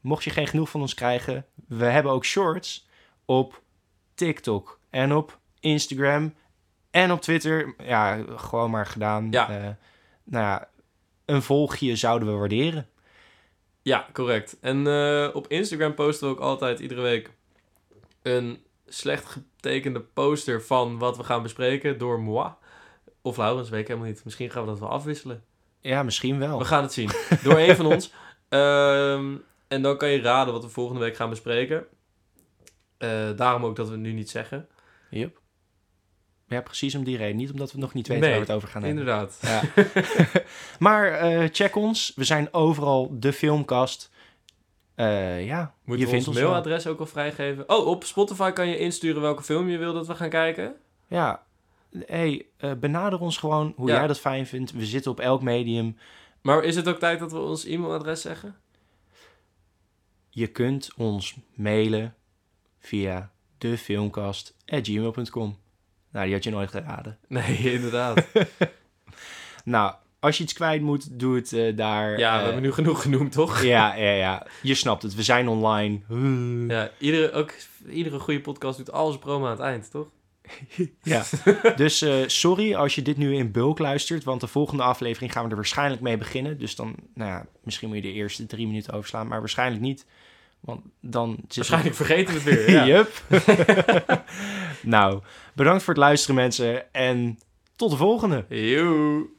mocht je geen genoeg van ons krijgen, we hebben ook shorts op TikTok en op Instagram en op Twitter. Ja, gewoon maar gedaan. Ja. Eh, nou ja, een volgje zouden we waarderen. Ja, correct. En eh, op Instagram posten we ook altijd iedere week een slecht getekende poster van wat we gaan bespreken door moi. Of Laurens, weet ik helemaal niet. Misschien gaan we dat wel afwisselen. Ja, misschien wel. We gaan het zien. Door een van ons. Ehm, en dan kan je raden wat we volgende week gaan bespreken. Eh, daarom ook dat we het nu niet zeggen. Yep. Ja, precies om die reden. Niet omdat we nog niet weten Nee, waar we het over gaan hebben. Inderdaad. Ja. maar eh, check ons. We zijn overal de filmkast. Eh, ja, Moeten je vindt ons wel. mailadres ook al vrijgeven? Oh, op Spotify kan je insturen welke film je wil dat we gaan kijken. Ja, hey, eh, benader ons gewoon hoe Ja. jij dat fijn vindt. We zitten op elk medium. Maar is het ook tijd dat we ons e-mailadres zeggen? Je kunt ons mailen via defilmkast.gmail.com. Nou, die had je nooit geraden. Nee, inderdaad. Nou, als je iets kwijt moet, doe het eh, daar. Ja, we eh, hebben nu genoeg genoemd, toch? Ja, ja, ja. Je snapt het. We zijn online. Ja, iedere, ook, iedere goede podcast doet al zijn promo aan het eind, toch? Ja. Dus eh, sorry als je dit nu in bulk luistert, want de volgende aflevering gaan we er waarschijnlijk mee beginnen. Dus dan, nou ja, misschien moet je de eerste drie minuten overslaan, maar waarschijnlijk niet. Want dan Waarschijnlijk vergeten we het weer. Ja. Yup. nou, bedankt voor het luisteren mensen en tot de volgende. Joe.